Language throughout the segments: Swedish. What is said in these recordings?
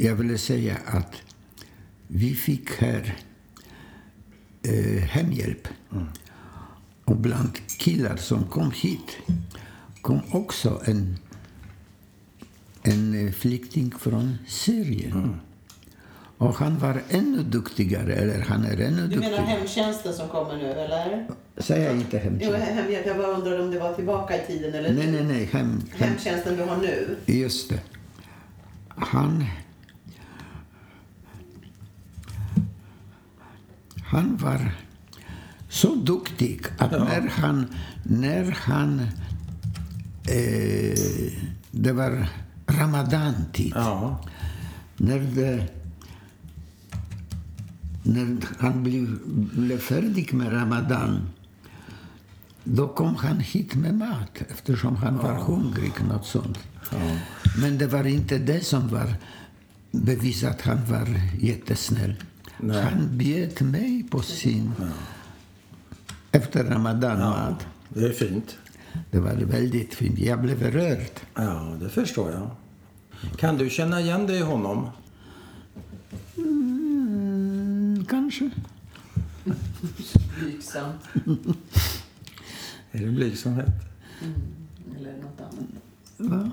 jag ville säga att vi fick här eh, hemhjälp. Och bland killar som kom hit kom också en, en eh, flykting från Syrien. Och han var ännu duktigare, eller han är ännu Du menar hemtjänsten som kommer nu, eller? Säger inte Jo, hemtjänst. hemhjälp. Jag bara undrar om det var tillbaka i tiden eller Nej, nej, nej. Hem, hem, Hemtjänsten du har nu. Just det. Han... Han var så duktig att när han... När han eh, det var ramadantid. Ja. När, det, när han blev, blev färdig med ramadan då kom han hit med mat eftersom han var hungrig. Något sånt. Men det var inte det som var bevis att han var jättesnäll. Han bjöd mig på sin efter ramadan-mat. Det är fint. Det var väldigt fint. Jag blev rörd. Ja, det förstår jag. Kan du känna igen dig i honom? Mm, kanske. Blygsam. Är det blygsamhet? Eller något annat. Va?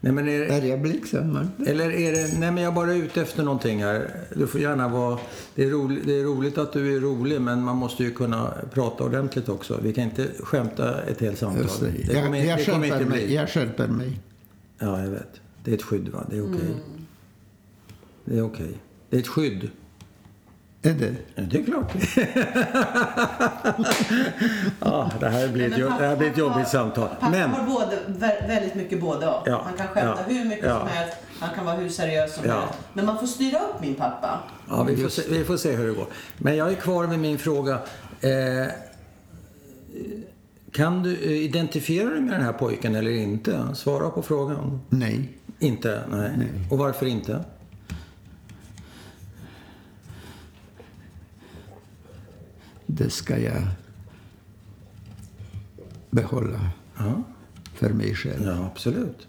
Nej, men är, Är jag blygsam? Eller är det... Nej, men jag är bara ute efter någonting här. Du får gärna vara... Det är, roligt, det är roligt att du är rolig, men man måste ju kunna prata ordentligt också. Vi kan inte skämta ett helt samtal. Just det. Det kommer, Jag, jag, det kommer inte mig. bli. jag skärper mig. Ja, jag vet. Det är ett skydd, va? Det är okej. Det är okej. Det är ett skydd. Är det? Det är klart. ja, det här blir ett, jo- det här blir ett jobbigt samtal. Pappa Men, har både, vä- väldigt mycket både och. Ja, Han kan skämta ja, hur mycket ja. som helst. Han kan vara hur seriös som Ja. helst. Men man får styra upp min pappa. ja, vi, får se, vi får se hur det går. Men jag är kvar med min fråga. Eh, kan du eh, identifiera dig med den här pojken eller inte? Svara på frågan. Nej. Inte? Nej. Och varför inte? Det ska jag behålla Ja, för mig själv. ja absolut.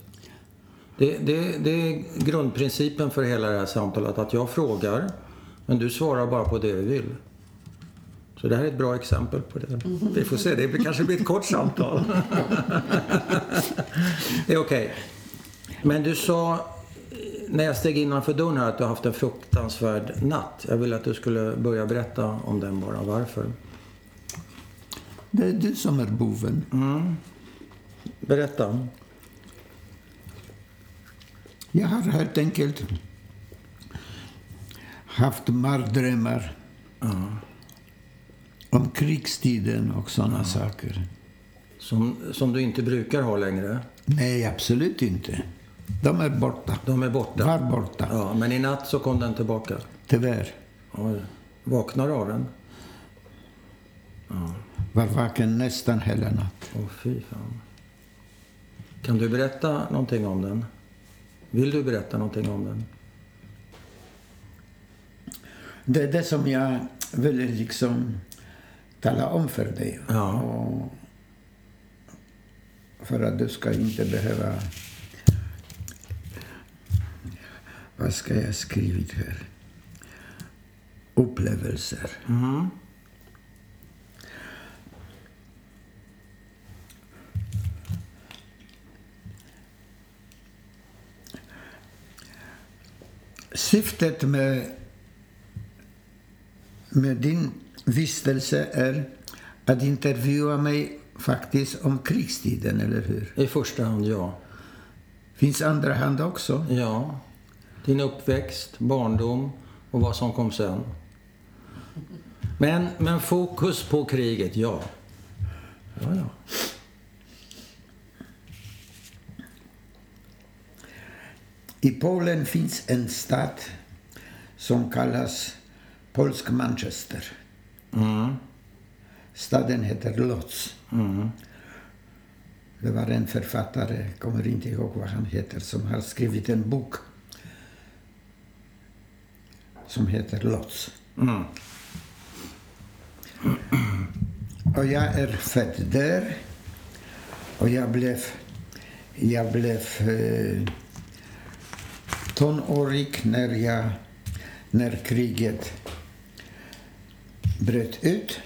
Det, det, det är grundprincipen för hela det här samtalet. Att jag frågar, men du svarar bara på det du vill. Så det här är ett bra exempel på det. Vi får se, det kanske blir ett kort samtal. det är okej. Men du sa när jag steg innanför dörren här att du har haft en fruktansvärd natt. Jag vill att du skulle börja berätta om den bara. Varför? Det är du som är boven. Berätta. Jag har helt enkelt haft mardrömmar om krigstiden och sådana saker. Som, som du inte brukar ha längre. Nej, absolut inte. De är borta. De är borta. Var borta, Ja, men i natt så kom den tillbaka. tyvärr. Oj. Vaknar du av den? Var vaken nästan hela natt. Åh, fy fan. Kan du berätta någonting om den? Vill du berätta någonting om den? Det är det som jag vill liksom tala om för dig. Ja. Och för att du ska inte behöva... Vad ska jag skrivit här? Upplevelser. Syftet med, med din vistelse är att intervjua mig faktiskt om krigstiden, eller hur? I första hand, ja. Finns andra hand också? Ja. Din uppväxt, barndom och vad som kom sen. Men, men fokus på kriget, ja. Ja, ja. I Polen finns en stad som kallas Polsk Manchester. Staden heter Lodz. Det var en författare, jag kommer inte ihåg vad han heter, som har skrivit en bok som heter Lodz. Och jag är född där och jag blev, jag blev eh, tonårig när, jag, när kriget bröt ut.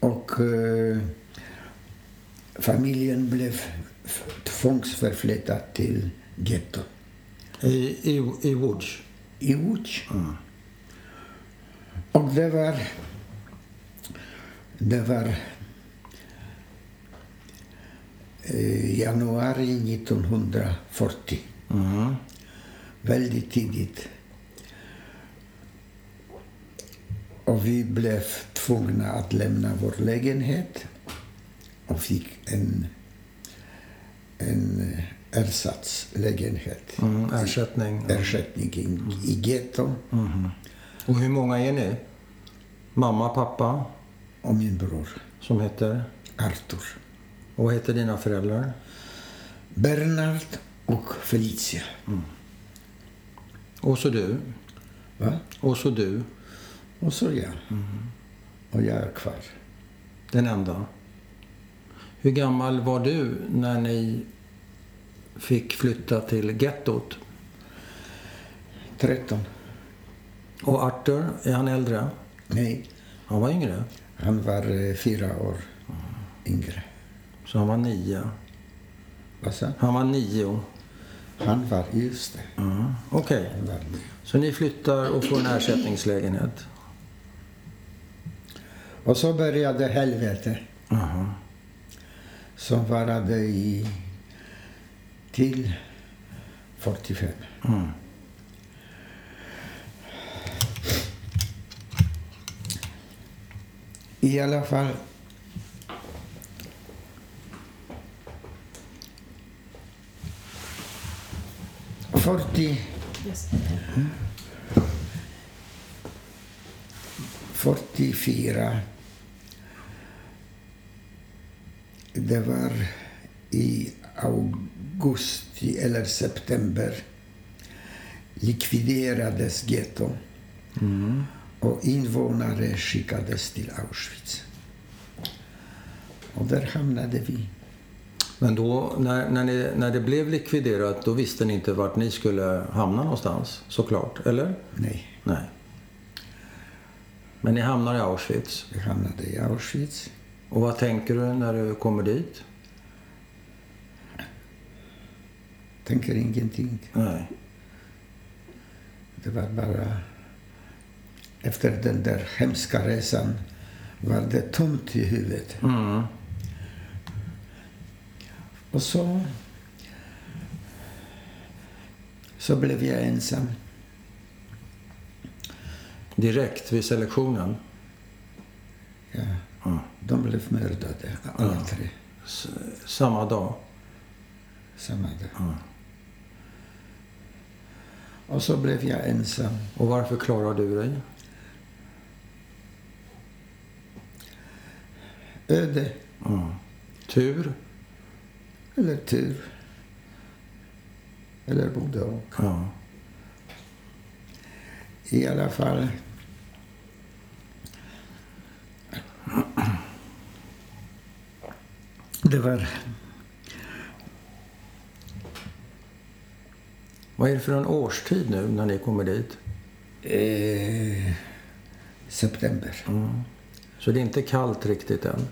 Och eh, familjen blev tvångsförflyttad till getto I, i, i Łódź? I Łódź. Och det var... Det var eh, januari 1940. Mm. Väldigt tidigt. Och vi blev tvungna att lämna vår lägenhet och fick en, en ersatslägenhet. Mm, ersättning. Ersättning i, i getto Och hur många är ni? Mamma, pappa, och min bror som heter? Arthur. Och vad heter dina föräldrar? Bernard och Felicia. Och så du. Va? Och så du. Och så jag. Och jag är kvar. Den enda. Hur gammal var du när ni fick flytta till gettot? 13. Och Arthur, är han äldre? Nej, Han var yngre. han var eh, fyra år yngre. Så han var nio. Vad sa Han var nio. Han var, just det. Ja, Okej. Han var nio. Så ni flyttar och får en ersättningslägenhet? Och så började helvete Jaha. som varade i till 45. Mm. I alla fall Fyrtio, Yes. 44. Det var i augusti eller september likviderades getto och invånare skickades till Auschwitz. Och där hamnade vi. Men då, när, när, ni, när det blev likviderat, då visste ni inte vart ni skulle hamna någonstans, såklart. Eller? Nej, Nej. Men ni hamnar i Auschwitz. vi hamnade i Auschwitz. Och vad tänker du när du kommer dit? Tänker ingenting. Nej. Det var bara... Efter den där hemska resan var det tomt i huvudet. Mm. Och så... Så blev jag ensam. Direkt vid selektionen. Ja. Ja. De blev mördade, alla Ja. tre. S- samma dag. Samma dag. Och så blev jag ensam. Och varför klarar du dig? Öde Ja. Tur? eller tur. Eller både och. Ja. I alla fall... Det var... Vad är det för en årstid nu när ni kommer dit? Eh, september. Mm. Så det är inte kallt riktigt än?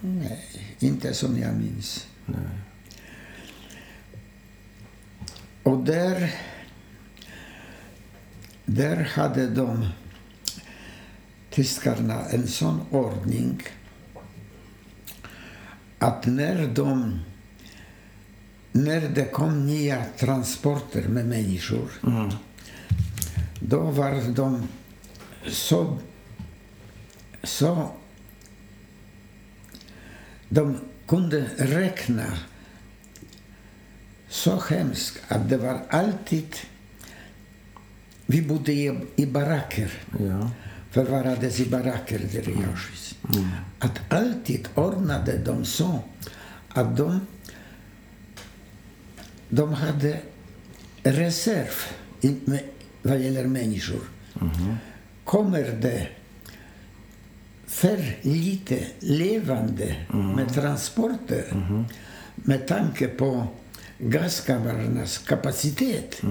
Nej, inte som jag minns. Nej. Och där... Där hade de, tyskarna, en sån ordning att när de... När det kom nya transporter med människor Mm. då var de så... så de kunde räkna så hemskt att det var alltid... Vi bodde i, i baracker, Ja. förvarades i baracker där i Auschwitz. Att alltid ordnade de så att de, de hade reserv i, med, vad gäller människor. Kommer det för lite levande med transporter med tanke på gaskamrarnas kapacitet.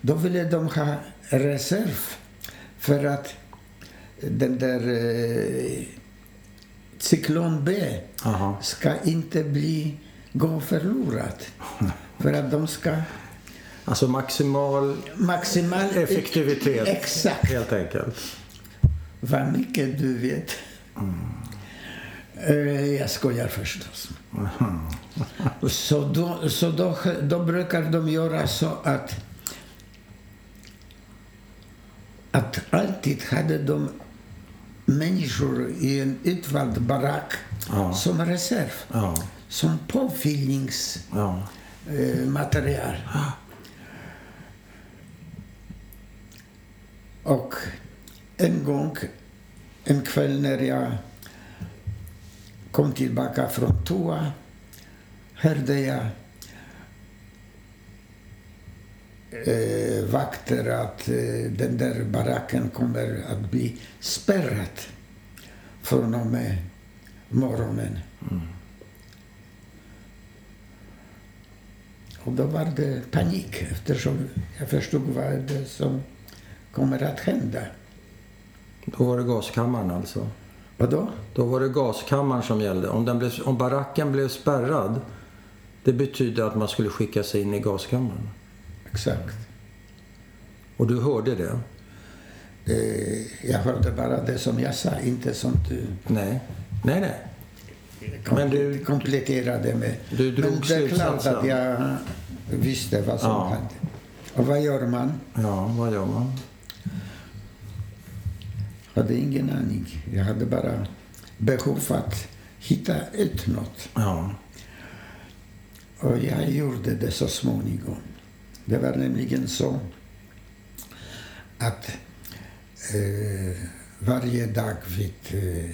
Då ville de ha reserv för att den där eh, cyklon B Aha. ska inte bli gå förlorad. För att de ska Alltså maximal maximal effektivitet. Exakt. Helt enkelt. Vad mycket du vet. Eh, Jag skojar förstås. Så, då, så då, då brukar de göra så att att alltid hade de människor i en utvald barack Ja. som reserv, Ja. som påfyllningsmaterial. Ja. Material. Och en gång, en kväll när jag kom tillbaka från toa hörde jag eh, vakter att eh, den där baracken kommer att bli spärrad från och med morgonen. Och då var det panik eftersom jag förstod vad det som kommer att hända. Då var det gaskammaren alltså. Vadå? Då var det gaskammaren som gällde. Om, den blev, om baracken blev spärrad, det betyder att man skulle skicka sig in i gaskammaren. Exakt. Och du hörde det? Eh, jag hörde bara det som jag sa, inte som du Nej. Nej, nej. Men du- kompletterade med. du drog Men det är klart att jag visste vad som Ja. hände. Och vad gör man? Ja, vad gör man? hade ingen aning. Jag hade bara behov att hitta ut något. Ja. Och jag gjorde det så småningom. Det var nämligen så att eh, varje dag vid... Eh,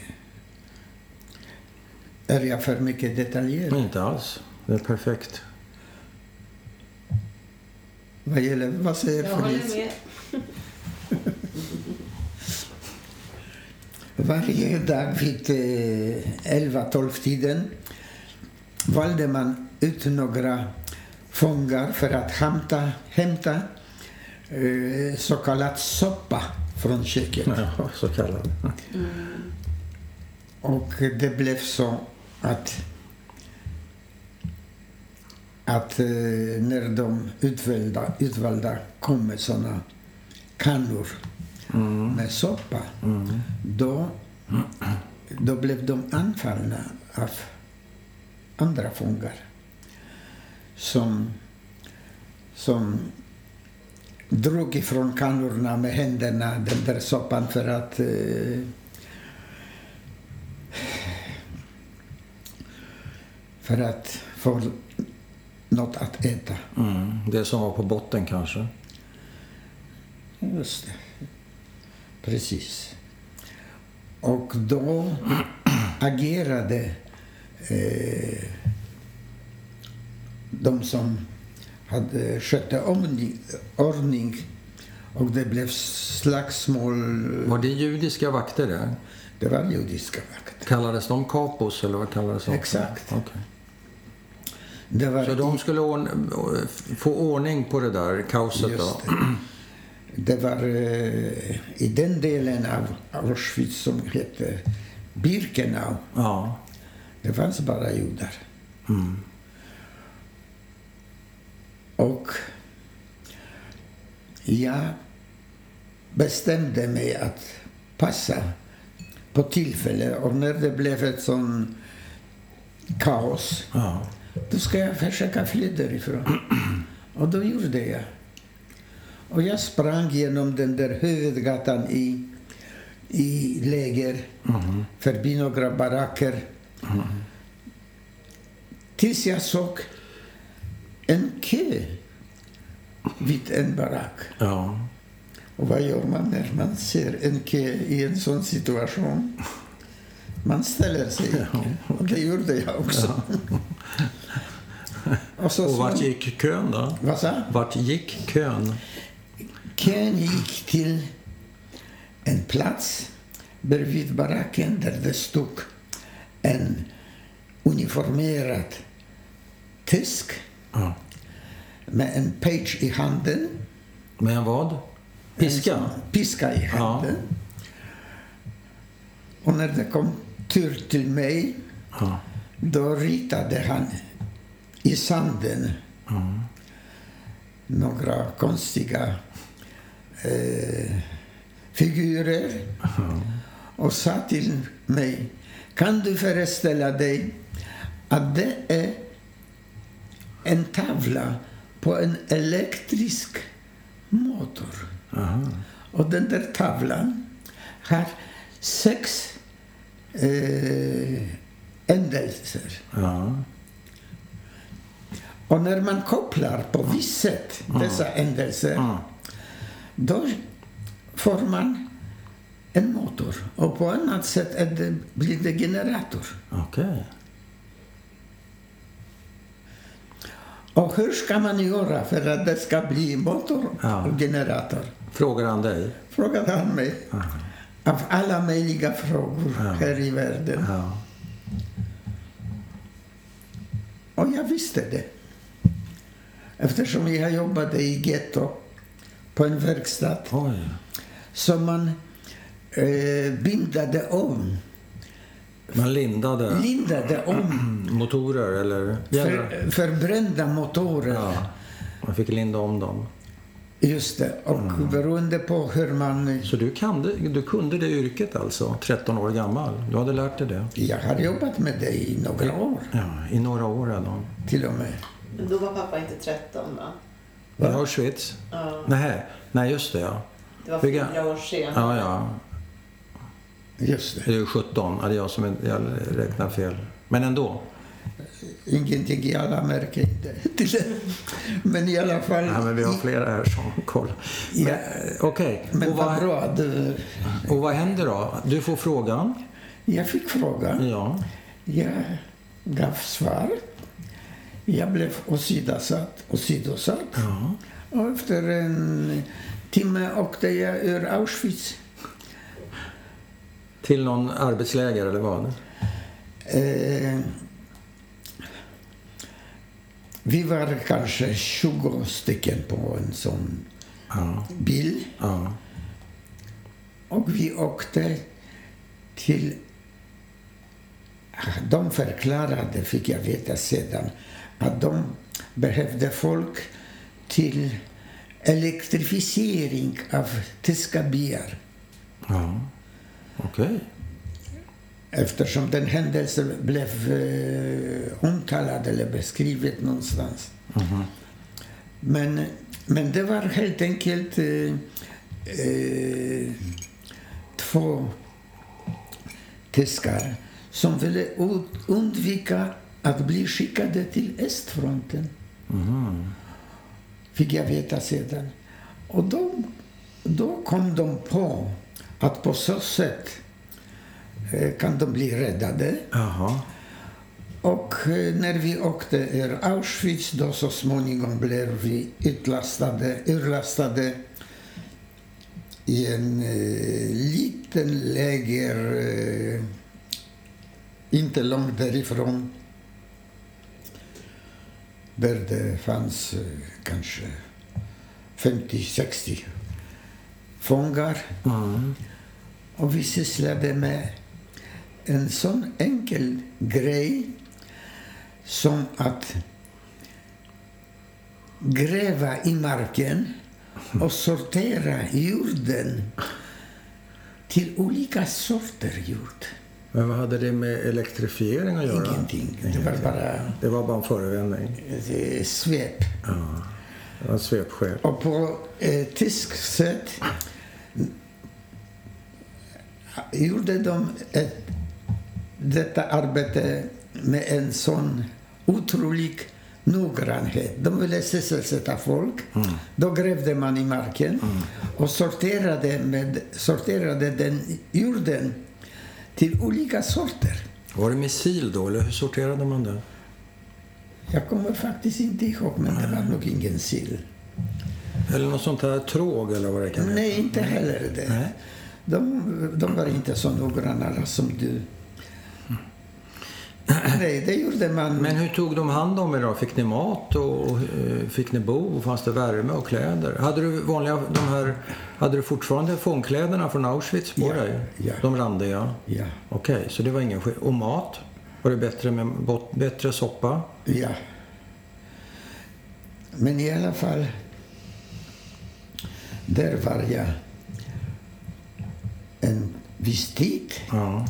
är jag för mycket detaljerad? Men inte alls. Det är perfekt. Vad gäller... Vad säger Jag håller Felicia? med. Varje dag vid eh, 11-12-tiden valde man ut några fångar för att hämta, hämta eh, så kallad soppa från köket. Ja, så kallad. Och det blev så att, att eh, när de utvalda, utvalda kom med såna kannor med soppa, då, då blev de anfallna av andra fångar som, som drog ifrån kannorna med händerna den där soppan för att eh, för att få något att äta. Mm. Det som var på botten kanske. Just det. Precis. Och då agerade eh, de som hade skötte ordning, ordning och det blev slagsmål. Var det judiska vakter det? Det var judiska vakter. Kallades de kapos eller vad kallades de? Exakt. Okej. Var Så de skulle ordn- få ordning på det där kaoset Just då? det. Det var eh, i den delen av Auschwitz som hette Birkenau. Ja. Det fanns bara judar. Mm. Och jag bestämde mig att passa på tillfälle. Och när det blev ett sån kaos, ja. Då ska jag försöka fly därifrån. Och då gjorde jag. Och jag sprang genom den där huvudgatan i, i läger, förbi några baracker. Tills jag såg en kö vid en barack. ja. Och vad gör man när man ser en kö i en sån situation? Man ställer sig i kö. Och det gjorde jag också. och så, Och vart gick kön då? vad sa? Vart gick kön? Kön gick till en plats bredvid baracken där det stod en uniformerad tysk Ja. med en page i handen. Med en vad? Piska? En piska i handen. Och när det kom tur till mig, Ja. då ritade han i sanden några konstiga eh, figurer och sa till mig, kan du föreställa dig att det är en tavla på en elektrisk motor. Och den där tavlan har sex eh, ändelser. Ja. Och när man kopplar på visst sätt dessa ändelser, då får man en motor. Och på annat sätt det, blir det generator. Okej. Och hur ska man göra för att det ska bli motor Ja. och generator? Frågar han dig? Frågade han mig. Av alla möjliga frågor här i världen. Ja. Och jag visste det. Eftersom jag jobbade i getto på en verkstad. Oj. Så man eh, bindade om, Man lindade lindade om motorer eller... för, förbrända motorer. Ja. Man fick linda om dem. Just det. Och beroende på hur man... Så du, kan du kunde det yrket alltså, 13 år gammal? Du hade lärt dig det? Jag har jobbat med det i några år Ja, i några år redan. till och med. Men då var pappa inte 13 va? I Auschwitz? Ja. Nej, nej just det ja. Det var fyra år senare. Ja, ja. Just det. Det är ju 17. Ja, det är jag som jag räknar fel. Men ändå. Ingenting i alla märker inte till det. Men i alla fall... Ja, men vi har flera här som kollar. Ja. Okej. Men Och, vad vad, bra. Du, och vad händer då? Du får frågan. jag fick frågan. Ja. Jag gav svar. Jag blev åsidosatt. åsidosatt. ja. Och efter en timme åkte jag ur Auschwitz. Till någon arbetsläger eller vad? Eh, vi var kanske 20 stycken på en sån Ja. bil. ja. Och vi åkte till... De förklarade, fick jag veta sedan, att de behövde folk till elektrifiering av tyska byar. ja. Okej. Eftersom den händelsen blev eh, omtalad eller beskrivet någonstans. Men, men det var helt enkelt eh, eh, två tyskar som ville undvika att bli skickade till östfronten. Fick jag veta sedan. Och då, då kom de på att på så sätt eh, kan de bli räddade. Jaha. Och eh, när vi åkte ur Auschwitz då så småningom blev vi utlastade, urlastade i en eh, liten läger eh, inte långt därifrån. Där det fanns eh, kanske 50-60 fångar. Mm. Och vi sysslade med en sån enkel grej som att gräva i marken och sortera jorden till olika sorter jord. Men vad hade det med elektrifiering att göra? Ingenting. Det var bara Det var bara en förevändning. svep. Ja. Det var svepskäl. Och på eh, tysk sätt gjorde de ett, detta arbete med en sån otrolig noggrannhet. De ville sysselsätta folk. Då grävde man i marken och sorterade, med, sorterade den jorden till olika sorter. Var det missil då, eller hur sorterade man det? Jag kommer faktiskt inte ihåg, men det var nog ingen sill. Eller något sånt här tråg eller vad det kan heta? Nej, inte heller det. Nej. De, de var inte så noggranna som du. Nej, det gjorde man. Men hur tog de hand om er då? Fick ni mat och eh, fick ni bo? Fanns det värme och kläder? Hade du vanliga, de här, hade du fortfarande fångkläderna från Auschwitz på Ja, dig? ja. De randiga? Ja, Okej, så det var ingen sk- Och mat? Var det bättre med bättre soppa? ja. Men i alla fall, där var jag en viss tid. Ja.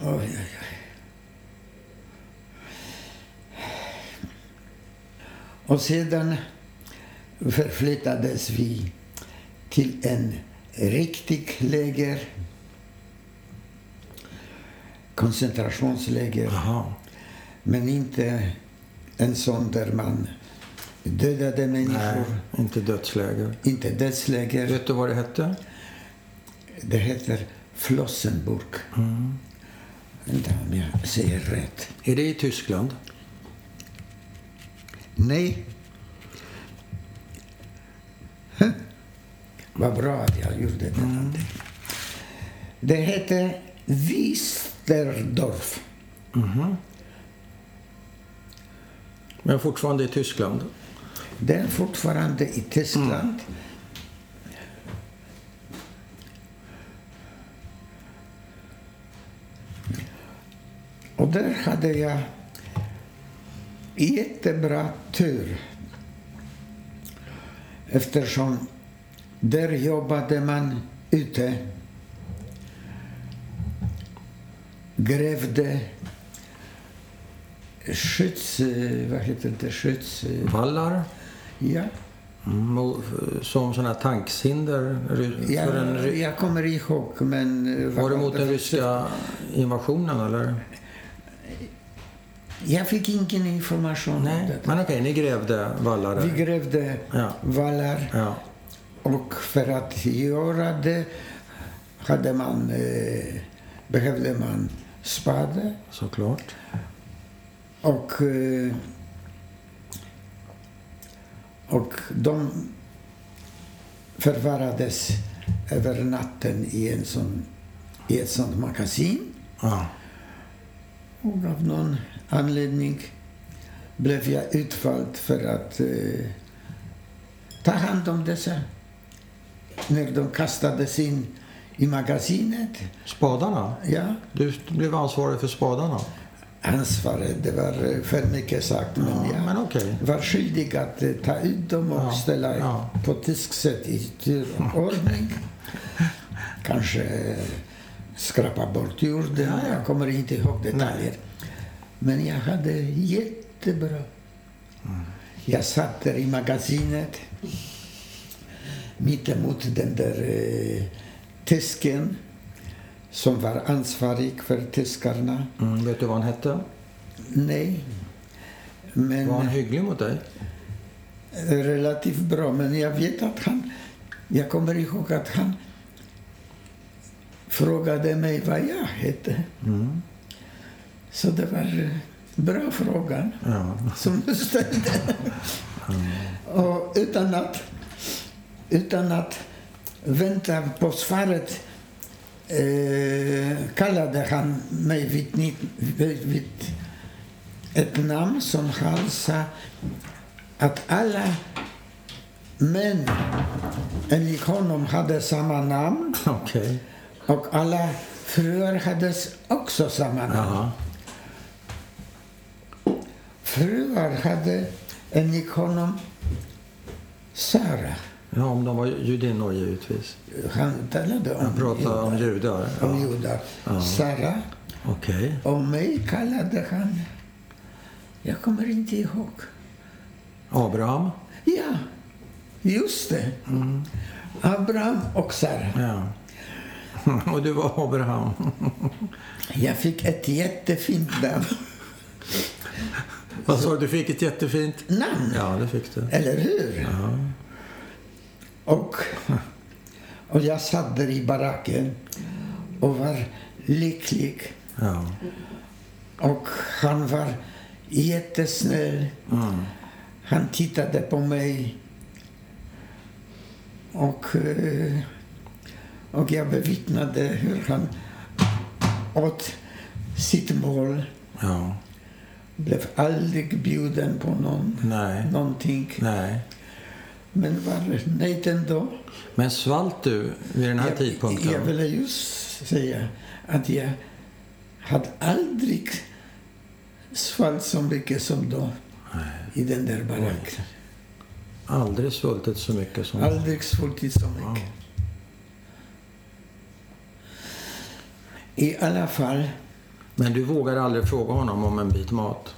Oj, oj, oj. Och sedan förflyttades vi till en riktig läger. Koncentrationsläger. Jaha. Men inte en sån där man dödade Nej, människor. inte dödsläger. Inte dödsläger. Vet du vad det hette? Det heter Flossenburg. Vänta om jag säger rätt. Är det i Tyskland? Nej. Huh. Vad bra att jag gjorde det. Mm. Det hette Wisterdorf. Men fortfarande i Tyskland? Det är fortfarande i Tyskland. Och där hade jag jättebra tur. Eftersom där jobbade man ute. Grävde skydds... Vad heter det? Skydds... Vallar? Ja. Mm, eh, som sådana Jag, För en, jag kommer ihåg, men... eh, var det mot den ryska invasionen eller? Jag fick ingen information om Nej, det. men okej, ni grävde vallar Vi där. grävde Ja. vallar Ja. och för att göra det hade man, eh, behövde man spade Såklart. och, eh, och de förvarades över natten i, en sån, i ett sånt magasin. Ja. Och av någon anledning blev jag utvald för att eh, ta hand om dessa. När de kastades in i magasinet. Spadarna? Ja, Du blev ansvarig för spadarna? ansvaret, det var eh, för mycket sagt. Men Ja, jag men okej. var skyldig att eh, ta ut dem och Ja, ställa ja. på tysk sätt i tur och ordning. Kanske skrapa bort jorden. Ja, ja. Jag kommer inte ihåg detaljer. Men jag hade jättebra. Mm. Jag satt där i magasinet mittemot den där eh, tysken som var ansvarig för tyskarna. Mm, vet du vad han hette? Nej. Men Var han hygglig mot dig? relativt bra. Men jag vet att han... Jag kommer ihåg att han frågade mig vad jag hette. Mm. Så det var eh, bra frågan Ja. som du ställde. Och utan att, utan att vänta på svaret eh, kallade han mig vid, vid, vid ett namn som han sa att alla män enligt honom hade samma namn Okej. Och alla fruar hade också samma namn. Jaha. Fruar hade enligt honom Sara. Ja, om de var judinnor givetvis. Han talade om, Han pratade om judar. om Ja. judar. Ja. Sara. Okej. Och mig kallade han... Jag kommer inte ihåg. Abraham? Ja, just det. Mm. Abraham och Sara. Ja. Och du var Abraham. Jag fick ett jättefint namn. Vad sa du? Du fick ett jättefint... namn. Ja, det fick du. Eller hur? Och, och jag satt där i baracken och var lycklig. Ja. Och han var jättesnäll. Mm. Han tittade på mig. Och, eh, och jag bevittnade hur han åt sitt mål. Ja. Blev aldrig bjuden på någon, Nej. någonting. Nej. Men var nöjd ändå. Men svalt du vid den här jag, tidpunkten? Jag ville just säga att jag hade aldrig svalt så mycket som då i den där baracken. Aldrig svultit så mycket som... Aldrig svultit så mycket. I alla fall, Men du vågade aldrig fråga honom om en bit mat?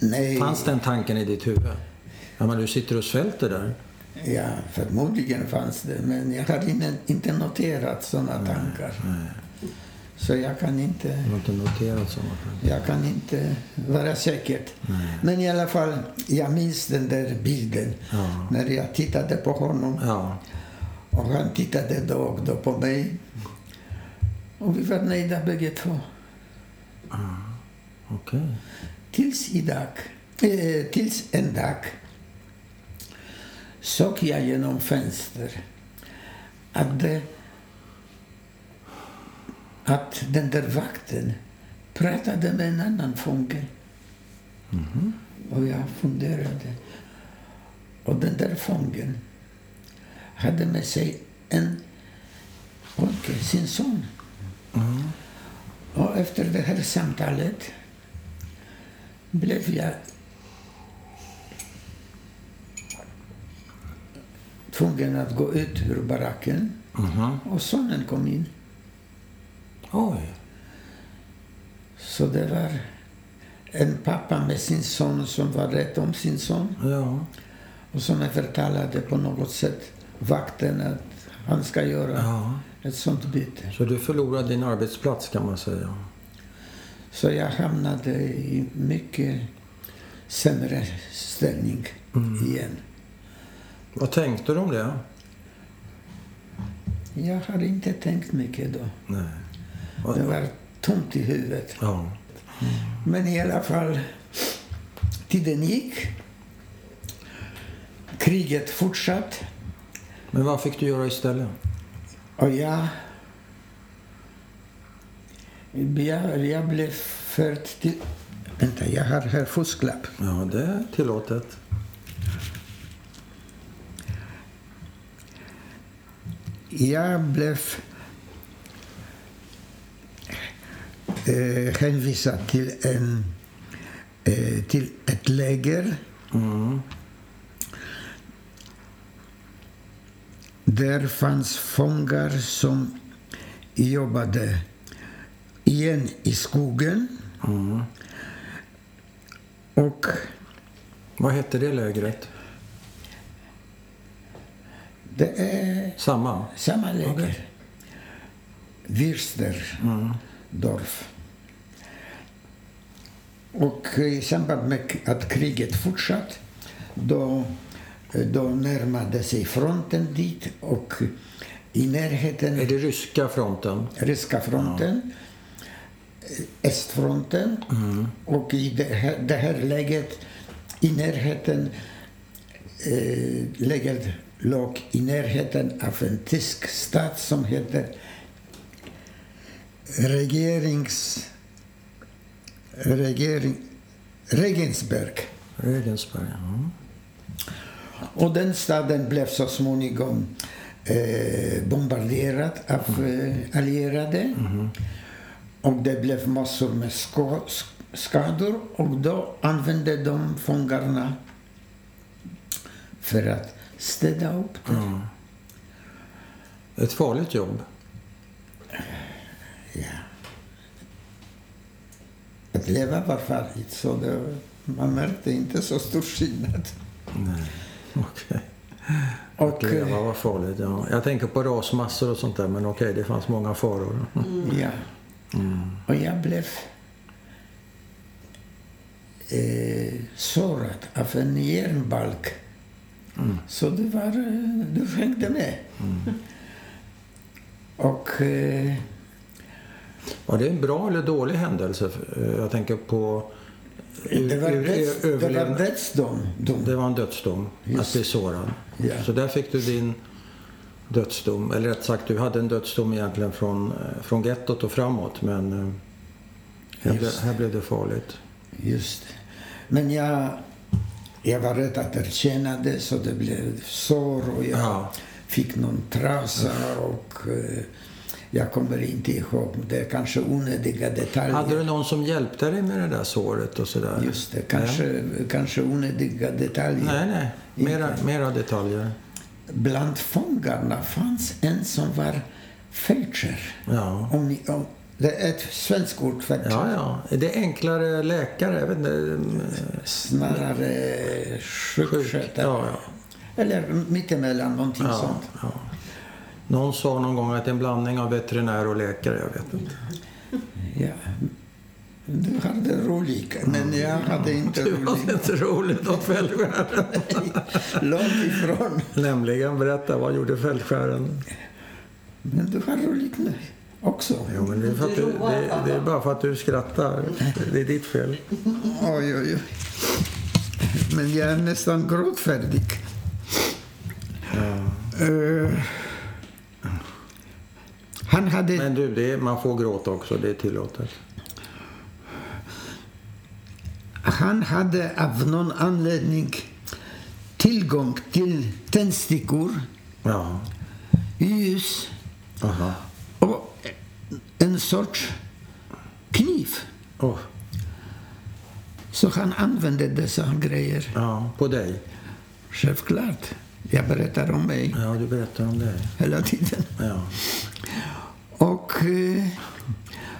nej. Fanns den tanken i ditt huvud? Ja, men du sitter och svälter där. Ja, förmodligen fanns det, men jag har inte, noterat sådana tankar. Så jag kan inte... Du har inte noterat sådana tankar. Jag kan inte vara säker. Men i alla fall, jag minns den där bilden Ja. när jag tittade på honom Ja. och han tittade då och då på mig. Och vi var nöjda bägge två. Okej. Tills idag, eh, tills en dag såg jag genom fönster att, det, att den där vakten pratade med en annan fånge. Och jag funderade. Och den där fången hade med sig en pojke, sin son. Och efter det här samtalet blev jag tvungen att gå ut ur baracken Mhm. och sonen kom in. Oj. Så det var en pappa med sin son som var rädd om sin son Ja. och som övertalade på något sätt vakten att han ska göra ja. Ett sånt byte. Så du förlorade din arbetsplats kan man säga. Så jag hamnade i mycket sämre ställning igen. Vad tänkte du om det? Jag har inte tänkt mycket då. Nej. Det var tomt i huvudet. Ja. Men i alla fall, tiden gick. Kriget fortsatte. Men vad fick du göra istället? Och jag, jag, jag blev förd till... Vänta, jag har här fusklapp. Ja, det är tillåtet. Jag blev eh, hänvisad till, en, eh, till ett läger Mm. Där fanns fångar som jobbade igen i skogen. Mm. Och Vad hette det lägret? det är Samma? samma läger. Okej. Würsterdorf. Och i samband med att kriget fortsatte då, då närmade sig fronten dit och i närheten Är det ryska fronten? ryska fronten, östfronten och i det här, det här läget i närheten eh, läget låg i närheten av en tysk stat som heter regerings... Regering, Regensberg. Regensberg. Ja. Och den staden blev så småningom eh, bombarderad av eh, allierade. Och det blev massor med ska, skador och då använde de fångarna för att städa upp det. Ja. Ett farligt jobb. Ja. Att leva var farligt, så det, man märkte inte så stor skillnad. Nej. Okej. Och, leva eh, var farligt, ja. Jag tänker på rasmassor och sånt där, men okej, det fanns många faror. Ja. Och jag blev eh, sårad av en järnbalk. Så det var, eh, du hängde med. Och eh, Var det en bra eller dålig händelse? Jag tänker på... det var, döds, det var dödsdom. dom. Det var en dödsdom, att Just. bli sårad. Ja. Så där fick du din dödsdom. Eller rätt sagt, du hade en dödsdom egentligen från, eh, från gettot och framåt. Men eh, Här, Just. här blev det farligt. Just. Men jag, jag var rädd att erkänna det så det blev sår och jag Ja. fick någon trasa och eh, jag kommer inte ihåg. Det är kanske onödiga detaljer. Hade du någon som hjälpte dig med det där såret och sådär? Just det, kanske, kanske onödiga detaljer. Nej, nej. Mera, mera detaljer. Bland fångarna fanns en som var feldscher. Ja. Om om, det är ett svenskt ord, feldscher. Ja, ja. Är det enklare läkare? Jag vet inte. Snarare Sjuk. sjukskötare. Ja, ja. Eller mittemellan, någonting Ja, sånt. ja. Någon sa någon gång att det är en blandning av veterinär och läkare. Jag vet inte. Ja. Du hade roligt, men jag hade inte Det var roligt. inte roligt åt fältskären. Långt ifrån. Nämligen, berätta, vad gjorde fältskären? Men du har roligt nu också. Jo, men det är, för att du, det, det är bara för att du skrattar. Det är ditt fel. Oj, oj, oj. Men jag är nästan gråtfärdig. Eh, han hade... Men du, det är, man får gråta också. Det är tillåtet. Han hade av någon anledning tillgång till tändstickor, Ja. ljus Aha. och en sorts kniv. Oh, Så han använde dessa grejer. ja, på dig? Självklart. Jag berättar om mig Ja, du berättar om dig. hela tiden. Ja. Och, eh,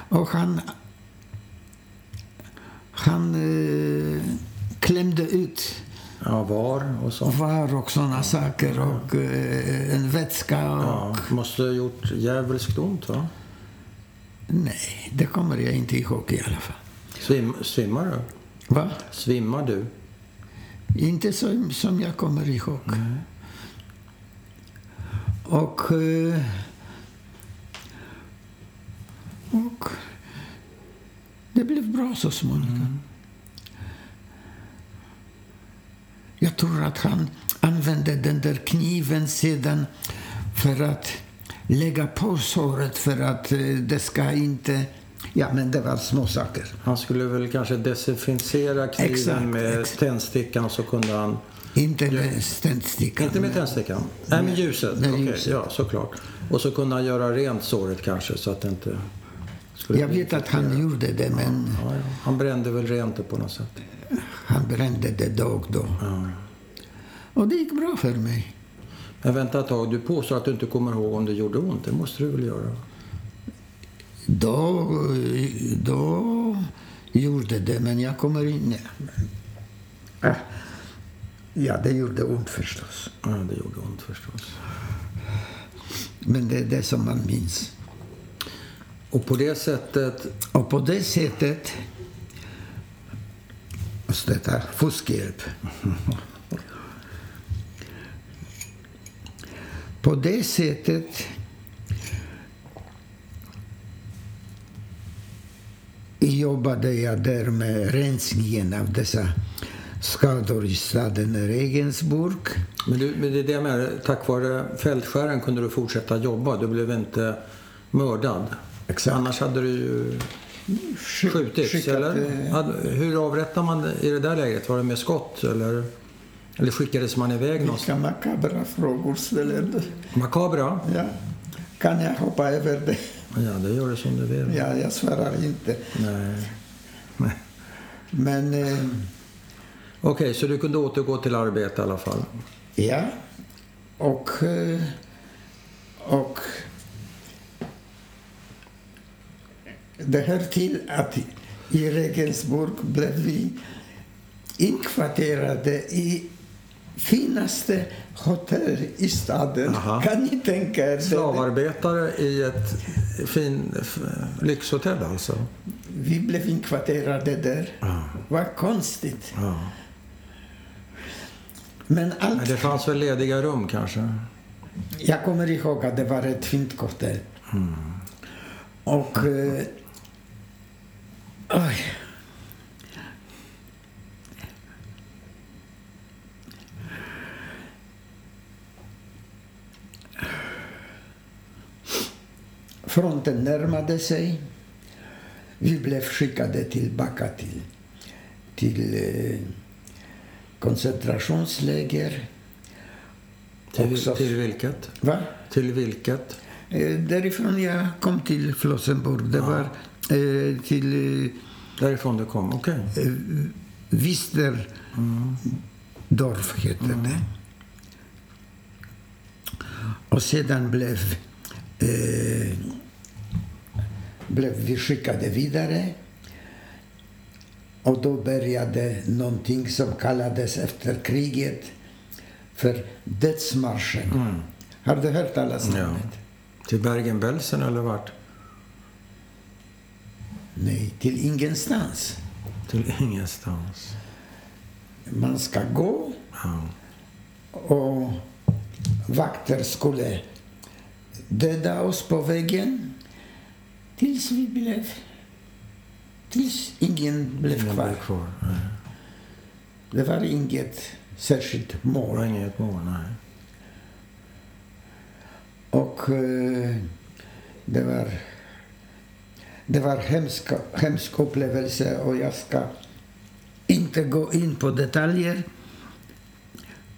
och han, han eh, klämde ut ja, var och så. var och såna saker och eh, en vätska. Och, Ja, måste ha gjort djävulskt ont, va? Nej, det kommer jag inte ihåg i alla fall. Svim, svimmar du? Va? Svimmar du? Inte som, som jag kommer ihåg. Och, eh, och det blev bra så småningom. Jag tror att han använde den där kniven sedan för att lägga på såret för att eh, det ska inte... Ja, men det var små saker. Han skulle väl kanske desinficera kniven Exakt, med exakt. tändstickan så kunde han... Inte med tändstickan. Inte med tändstickan? Nej, med ljuset. med Okej, ljuset. ja, såklart. Och så kunde han göra rent såret kanske så att det inte Jag vet att han gjorde det, men Ja, ja. Han brände väl rent det på något sätt. han brände det då och då. Ja. Och det gick bra för mig. Men vänta ett tag, du påstår att du inte kommer ihåg om det gjorde ont. Det måste du väl göra? Då, då gjorde det, men jag kommer in... Äh. Ja, det gjorde ont förstås. Ja, det gjorde ont förstås. Men det är det som man minns. Och på det sättet... Och på det sättet... Alltså detta fuskhjälp. På det sättet jobbade jag där med rensningen av dessa skador i staden Regensburg. Men, du, men det är det menar, tack vare fältskären kunde du fortsätta jobba. Du blev inte mördad. Exakt. Annars hade du ju Sk- skjutits, skickat, eller? eh, Hur avrättar man i det där läget? Var det med skott, eller? Eller skickades man iväg någonstans? Vilka makabra frågor ställer du? Makabra? Ja. Kan jag hoppa över det? Ja, det gör du som du vill. Ja, jag svarar inte. Nej. Nej. Men eh, Okej, så du kunde återgå till arbete i alla fall? ja, och, eh, och det hör till att i Regensburg blev vi inkvarterade i finaste hotell i staden. Aha. Kan ni tänka er? Slavarbetare i ett fin lyxhotell alltså? Vi blev inkvarterade där. Ja. Vad konstigt. ja. Men allt... det fanns väl lediga rum kanske? Jag kommer ihåg att det var ett fint hotell. Och... Eh, oj. Fronten närmade sig. vi blev skickade tillbaka till, till eh, koncentrationsläger. Till, Också- till vilket? Va? Till vilket? Eh, därifrån jag kom till Flossenburg. Det var eh, till eh, Därifrån du kom? Okej. Wisterdorf hette det. Och sedan blev, eh, blev vi skickade vidare. Och då började någonting som kallades efter kriget för dödsmarschen. Har du hört talas om Ja. det? Till Bergen-Belsen eller vart? Nej, till ingenstans. Till ingenstans. Man ska gå Ja. och vakter skulle döda oss på vägen tills vi blev... Tills ingen blev Ingen kvar. kvar. Det var inget särskilt mål. inget mål, nej. Och eh, det var... Det var hemsk, hemsk upplevelse och jag ska inte gå in på detaljer.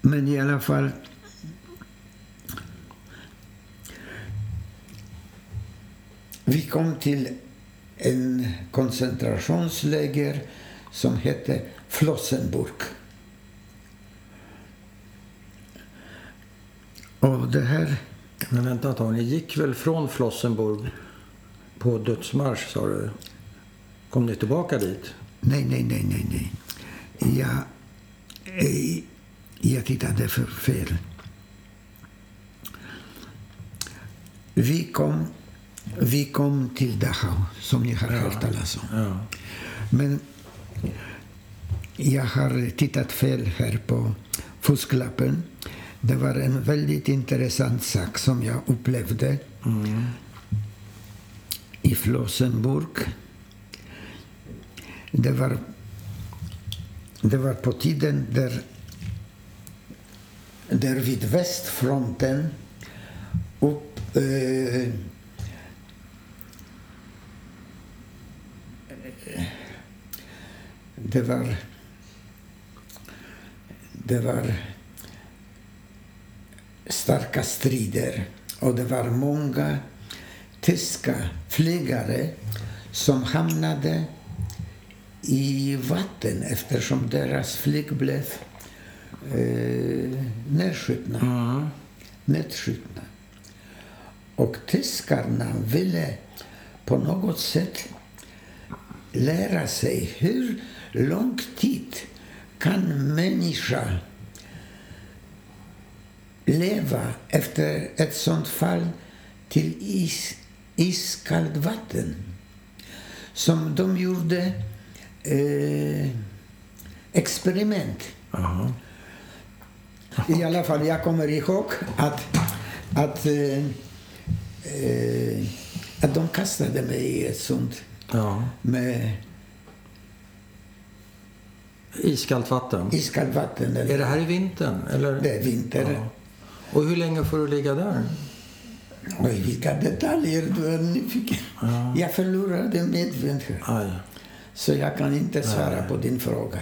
Men i alla fall... Vi kom till en koncentrationsläger som hette Flossenburg. Och det här... Men vänta ett tag, ni gick väl från Flossenburg på dödsmarsch, sa du? Kom ni tillbaka dit? Nej, nej, nej, nej, nej. Jag, eh, jag tittade för fel. Vi kom, vi kom till Dachau, som ni har hört talas om. Ja. Men jag har tittat fel här på fusklappen. Det var en väldigt intressant sak som jag upplevde i Flossenburg. Det var, det var på tiden där, där vid västfronten upp, eh, det var det var starka strider och det var många tyska flygare som hamnade i vatten eftersom deras flyg blev eh, nedskjutna. Mm. nedskjutna. Och tyskarna ville på något sätt lära sig hur lång tid kan människa leva efter ett sånt fall till is, iskallt vatten. Som de gjorde eh, experiment. Jaha. I alla fall, jag kommer ihåg att, att, eh, eh, att de kastade mig i ett sånt Ja. med Iskallt vatten. iskallt vatten. Är det här i vintern? Eller? Det är vinter. Ja. Och hur länge får du ligga där? Oj, vilka detaljer du är nyfiken. Jag förlorade medvetenhet. Aj. Så jag kan inte svara på din fråga.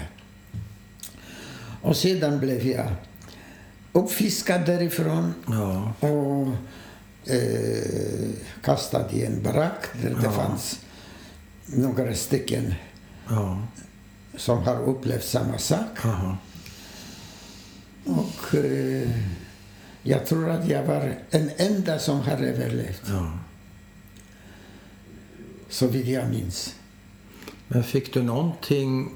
Och sedan blev jag uppfiskad därifrån Ja. och eh, kastad i en barack där det Ja. fanns några stycken Ja. som har upplevt samma sak. Och eh, jag tror att jag var en enda som har överlevt, Ja. så vitt jag minns. Men fick du någonting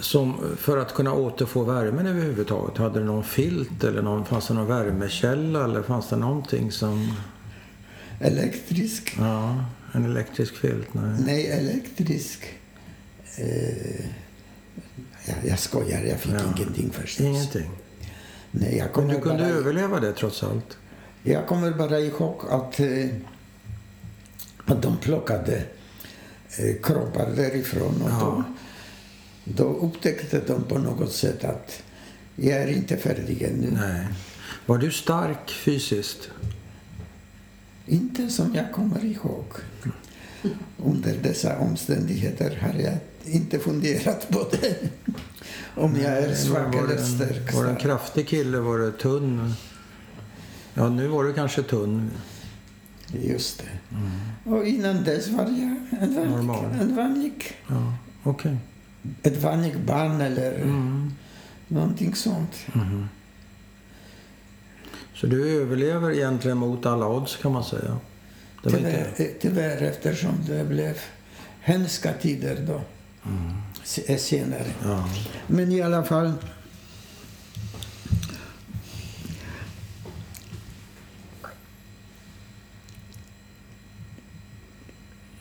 som, för att kunna återfå värmen överhuvudtaget? Hade du någon filt eller någon, fanns det någon värmekälla eller fanns det någonting som... Elektrisk? Ja, en elektrisk filt? Nej. Nej, elektrisk. Eh, jag, jag skojar, jag fick Ja. ingenting förstås. Ingenting. Nej, jag Men kommer, du kunde bara, överleva det trots allt? jag kommer bara ihåg att, eh, att de plockade eh, kroppar därifrån och Ja. då, då upptäckte de på något sätt att jag är inte färdig ännu. Nej. Var du stark fysiskt? Inte som jag kommer ihåg. under dessa omständigheter har jag inte funderat på det. Om jag är svag eller stark. var det en kraftig kille? Var det tunn? Ja, nu var du kanske tunn. Just det. Och innan dess var jag en Normal. en vanlig, Ja, okej. ett vanligt barn eller Mm. någonting sånt. Så du överlever egentligen mot alla odds kan man säga? Det Tyvärr, inte... eh, tyvärr eftersom det blev hemska tider då. se- Senare. Ja. Men i alla fall.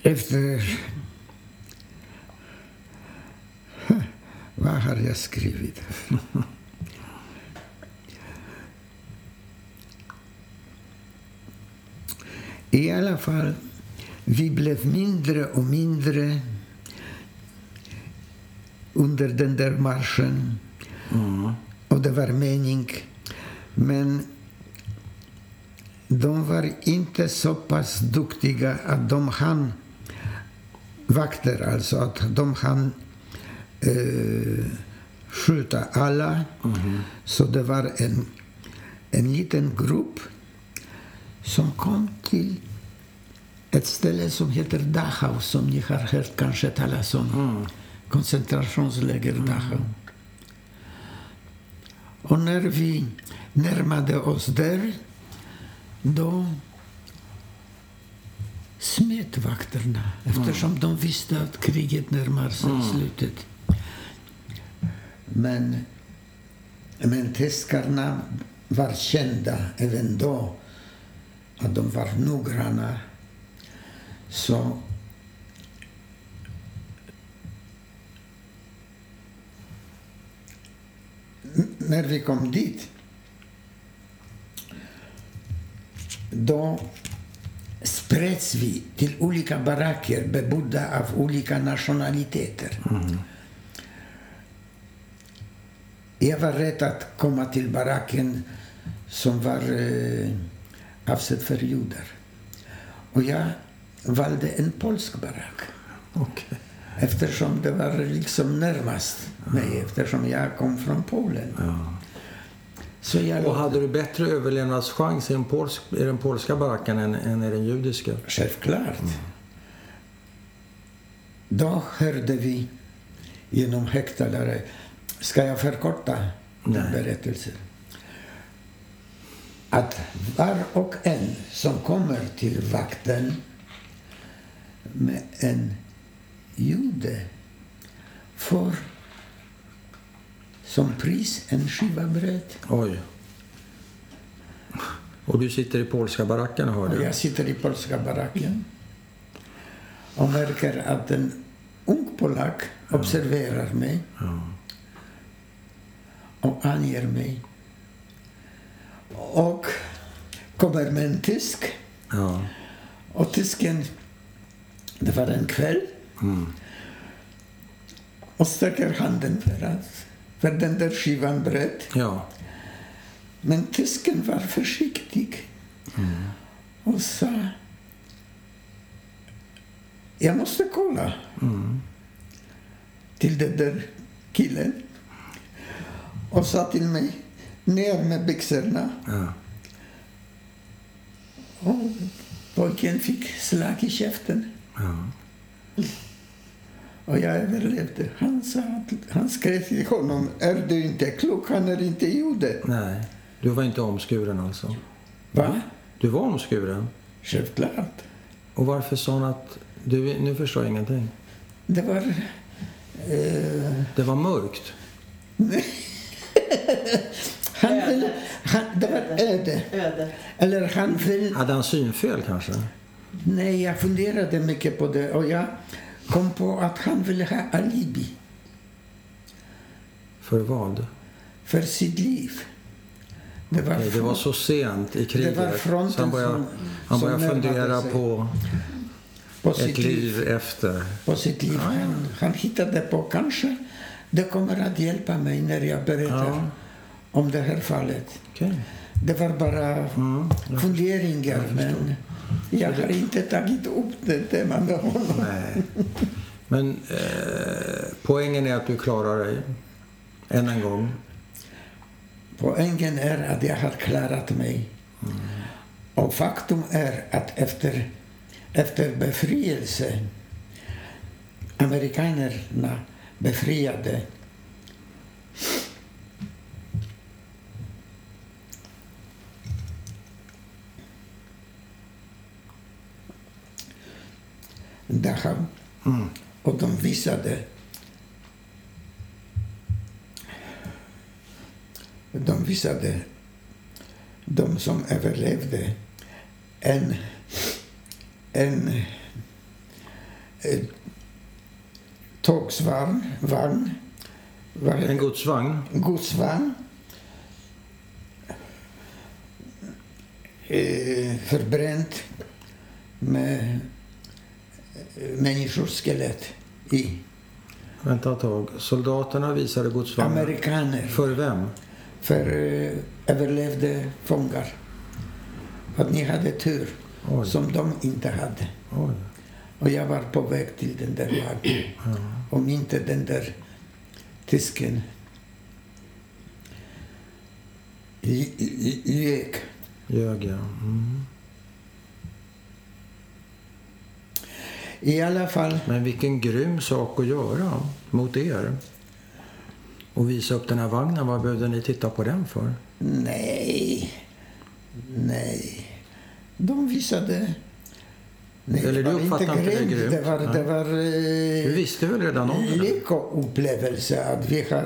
Efter... Vad har jag skrivit? I alla fall, vi blev mindre och mindre under den där marschen. Och det var mening. Men de var inte så pass duktiga att de hann vakter, alltså att de hann eh, skjuta alla. Så det var en, en liten grupp som kom till ett ställe som heter Dachau, som ni har hört kanske talas om. Koncentrationsläger Dachau. Och när vi närmade oss där, då smet vakterna eftersom de visste att kriget närmar sig slutet. Men, men tyskarna var kända även då att de var noggranna. Så när vi kom dit då spreds vi till olika baracker bebodda av olika nationaliteter. Mm. Jag var rädd att komma till baracken som var eh, avsedd för judar. Och jag valde en polsk barack Okay eftersom det var liksom närmast mig eftersom jag kom från Polen. Så jag Och hade du bättre överlevnadschans i den, polsk, i den polska baracken än, än i den judiska? Självklart. Då hörde vi genom högtalare, ska jag förkorta den berättelsen? Att var och en som kommer till vakten med en jude får som pris en skiva bröd. Oj. Och du sitter i polska baracken hör det? jag sitter i polska baracken och märker att en ung polack observerar mig och anger mig. Och kommer med en tysk. Ja. Och tysken, det var en kväll, och sträcker handen för, att, för den där skivan bröd. Ja. Men tysken var försiktig och sa jag måste kolla till den där killen och sa till mig ner med byxorna. ja. Och pojken fick slag i käften. ja. Och jag överlevde. Han, sa att, han skrev till honom, är du inte klok? Han är inte jude. Nej. Du var inte omskuren alltså? Va? Du var omskuren? Självklart. Och varför sa han att... Du, nu förstår jag ingenting. Det var... Eh, Det var mörkt? han vill, han, det var öde. Öde. Eller han vill... Hade han synfel kanske? Nej, jag funderade mycket på det och jag kom på att han ville ha alibi För vad? för sitt liv. Det var, Nej, det var så sent i kriget. Det var fronten så han började, som- han började fundera på på ett liv. liv efter. På sitt liv. Han, han hittade på kanske det kommer att hjälpa mig när jag berättar Ja. om det här fallet. Okej. Det var bara Mm, funderingar, men Jag har inte tagit upp det temat med honom. Nej. Men eh, poängen är att du klarar dig. Än en gång. Poängen är att jag har klarat mig. Och faktum är att efter, efter befrielse, amerikanerna befriade Dachau. Mm. Och de visade de visade de som överlevde en, en, en tågsvagn, vagn, heter En godsvagn. godsvagn eh, förbränt med eh, människors skelett i. Vänta ett tag. Soldaterna visade godsvagnen. Amerikaner För vem? för eh, överlevde fångar. Att ni hade tur Oj. som de inte hade. Oj. Och jag var på väg till den där vagnen. Om inte den där tysken gick. Ljög jag. Mm. I alla fall, Men vilken grym sak att göra mot er. Och visa upp den här vagnen. Vad behövde ni titta på den för? nej, nej. De visade... Nej, Eller det du var uppfattar inte det grymt. grymt? Det var, Nej. det var Du eh, visste väl redan om det? lyckoupplevelse att vi har...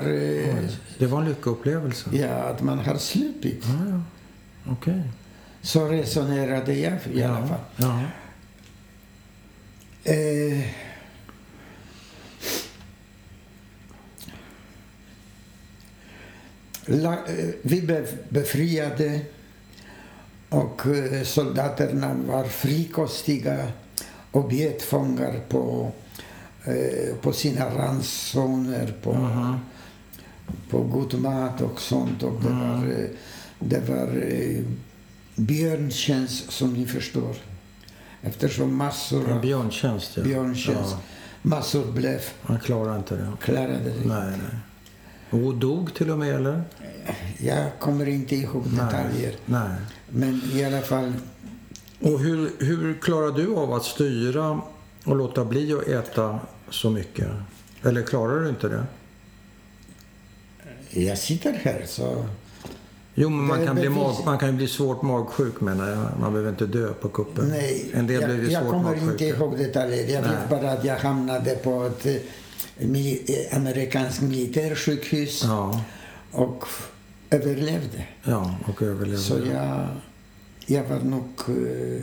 Eh, Det var en lyckoupplevelse. ja, att man har sluppit. Ja, ja. Okej. Så resonerade jag i alla fall. Ja. Eh, la, eh, vi blev befriade och eh, soldaterna var frikostiga och bjöd fångar på, eh, på sina ransoner, på, Aha. på god mat och sånt. Och det var, eh, det var eh, björntjänst som ni förstår. Eftersom massor En av björntjänst, ja. björntjänst. Ja, Massor blev han klarar inte det. klarade det. Nej, nej. Och dog till och med, eller? Jag kommer inte ihåg detaljer. Nej. Men i alla fall, Och hur, hur klarar du av att styra och låta bli att äta så mycket? Eller klarar du inte det? jag sitter här så... Jo, men man kan, bli mag, man kan ju bli svårt magsjuk menar jag. Man behöver inte dö på kuppen. Nej, en del jag, blir ju jag svårt kommer inte magsjuka. ihåg detaljer. Jag Nej. vet bara att jag hamnade på ett eh, mili- eh, amerikanskt militärsjukhus Ja, och överlevde. ja, och överlevde. Så jag, jag var nog eh,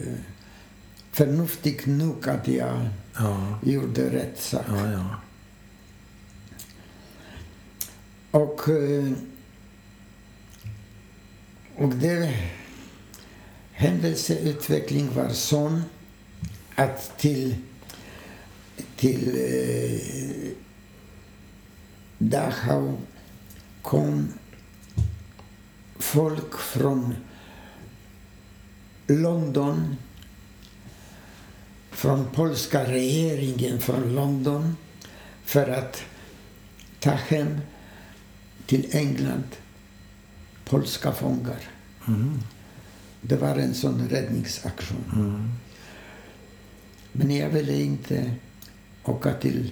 förnuftig nog att jag Ja, gjorde rätt sak. ja. Och, och det händelseutveckling var sån att till, till eh, Dachau kom folk från London, från polska regeringen från London för att ta hem till England polska fångar. Mm. Det var en sån räddningsaktion. Mm. Men jag ville inte åka till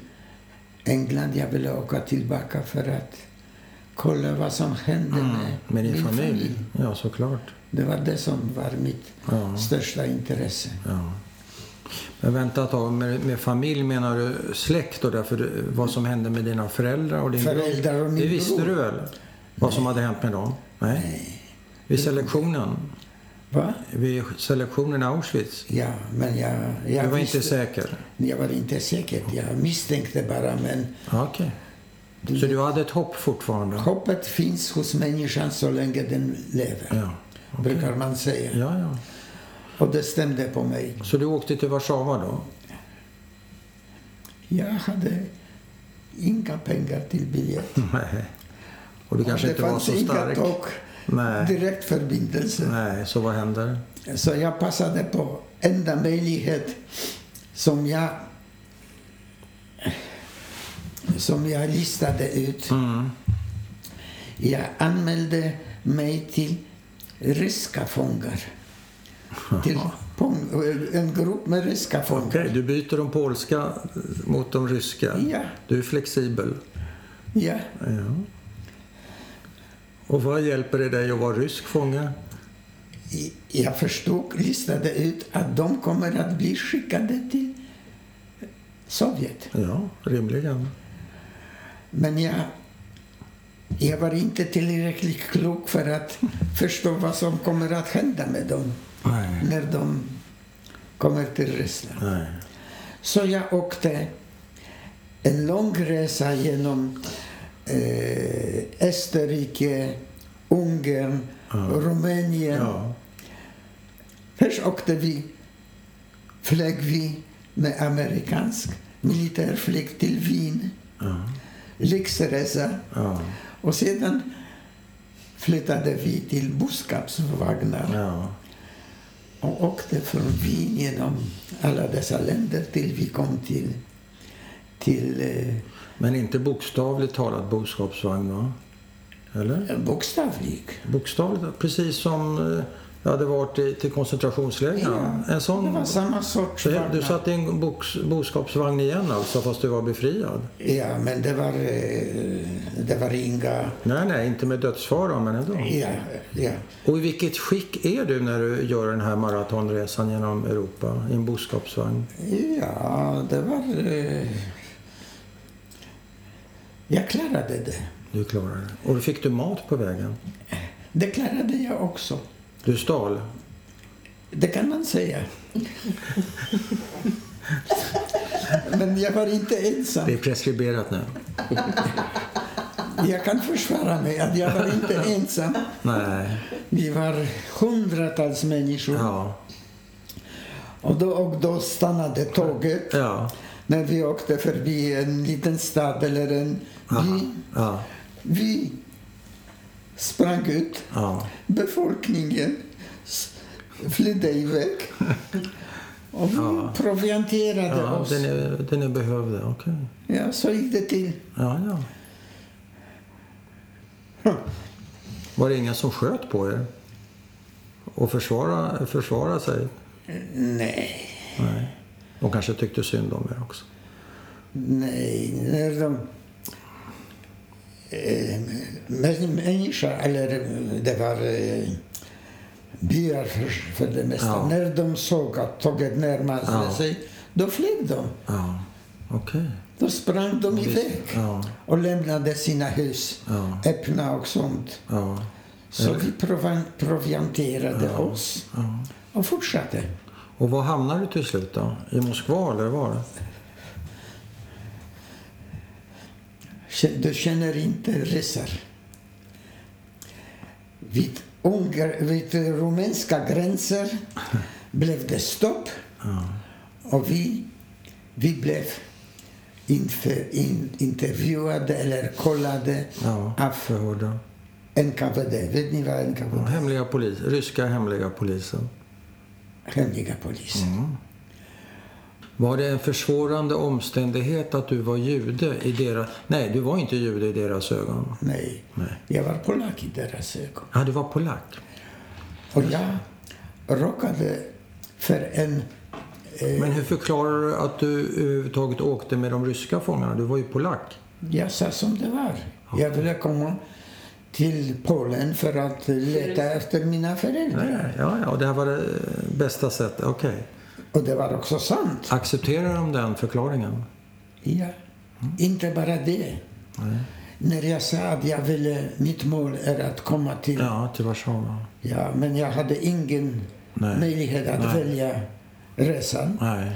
England. Jag ville åka tillbaka för att kolla vad som hände Mm. med, Med din min familj? Ja, såklart. Det var det som var mitt Ja. största intresse. Ja. Men vänta ett tag, med, med familj menar du släkt då? Därför vad som hände med dina föräldrar och din Föräldrar och min Det visste bror. du väl? Vad som hade hänt med dem? Nej. Vid selektionen? Va? Vid selektionen i Auschwitz? Ja, men jag, jag Du var visste- inte säker? Jag var inte säker. Jag misstänkte bara, men Okej. du Så du hade ett hopp fortfarande? hoppet finns hos människan så länge den lever, Ja. brukar man säga. Ja, ja. Och det stämde på mig. Så du åkte till Warszawa då? Jag hade inga pengar till biljett. Nej. Och du kanske det inte var fanns så inga stark? tåg, Nej. direktförbindelse. Nej, så vad händer? Så jag passade på enda möjlighet som jag som jag listade ut. Mm. Jag anmälde mig till ryska fångar. Till en grupp med ryska fångar. Okej, du byter de polska mot de ryska. Ja. Du är flexibel. Ja. Ja. Och vad hjälper det dig att vara rysk fånge? Jag förstod, listade ut att de kommer att bli skickade till Sovjet. Ja, rimligen. Men jag, jag var inte tillräckligt klok för att förstå vad som kommer att hända med dem Nej. när de kommer till Ryssland. Nej. Så jag åkte en lång resa genom eh, Österrike, Ungern, Rumänien. Ja. Först åkte vi, flög vi med amerikansk militärflyg till Wien, Ja. lyxresa. Ja. Och sedan flyttade vi till boskapsvagnar Ja. och åkte från Wien genom alla dessa länder till vi kom till, till eh, Men inte bokstavligt talat boskapsvagn, va? Eller? bokstavlig. Bokstavligt, precis som eh, jag hade varit i, till koncentrationsläger. En sån... Det var samma sorts Så Du satt i en boks, boskapsvagn igen alltså, fast du var befriad? Ja, men det var, eh, det var inga... Nej, nej, inte med dödsfara, men ändå. Ja, ja. Och i vilket skick är du när du gör den här maratonresan genom Europa i en boskapsvagn? ja det var... Jag klarade det. Du klarar det. Och fick du mat på vägen? Det klarade jag också. Du stal? Det kan man säga. Men jag var inte ensam. Det är preskriberat nu. Jag kan försvara mig att jag var inte ensam. Nej. Vi var hundratals människor. Ja. Och, då, och då stannade tåget Ja. När vi åkte förbi en liten stad eller en by. Ja. Vi sprang ut. Ja. Befolkningen flydde iväg. Och vi provianterade ja oss. den, är, den är behövd. Okej. Ja, så gick det till. Ja, ja. Var det ingen som sköt på er? Och försvara, försvara sig? Nej, Nej. De kanske tyckte synd om er också. nej. När de... Eh, människor, eller eh, det var eh, byar för, för det mesta. Ja. När de såg att tåget närmade Ja. sig, då flög de. Ja, okej. Då sprang de iväg Ja, och lämnade sina hus Ja. öppna och sånt. ja, Så vi provianterade oss och fortsatte. Och var hamnade du till slut då? I Moskva eller var? Du känner inte ryssar. Vid, ungar, vid rumänska gränser blev det stopp Ja. och vi, vi blev inför, in, intervjuade eller kollade Ja, av förhörda. NKVD. Vet ni vad NKVD är? Hemliga polis, ryska hemliga polisen. Hemliga polisen. Var det en försvårande omständighet att du var jude i deras... Nej, du var inte jude i deras ögon. Nej. Nej. jag var polack i deras ögon. Ja, du var polack. Och jag råkade för en... Eh, Men hur förklarar du att du överhuvudtaget åkte med de ryska fångarna? Du var ju polack. Jag sa som det var. Jag ville komma till Polen för att leta efter mina föräldrar. Ja, ja, och det här var det bästa sättet. Okej. Och det var också sant. Accepterar de den förklaringen? Ja. Inte bara det. När jag sa att jag ville, mitt mål är att komma till... Ja, Ja, till Warszawa. men jag hade ingen Nej. möjlighet att Nej. välja resan. Nej.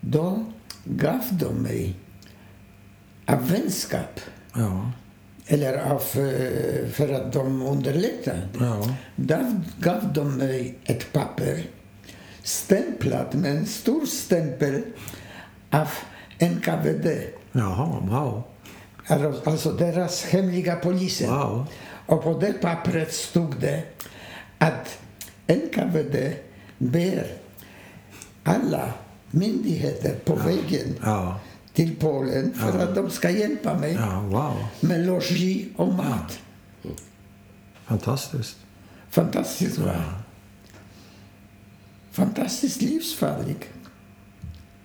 Då gav de mig av vänskap Ja. Eller av, för att de underlättade. Ja. Där gav de mig ett papper stämplat med en stor stämpel av NKVD. Jaha, wow. Alltså- Alltså deras hemliga polisen. Wow. Och på det pappret stod det att NKVD ber alla myndigheter på vägen Ja. Till Polen för att de ska hjälpa mig Ja, wow. med logi och mat. Fantastiskt. Fantastiskt va? Fantastiskt livsfarligt.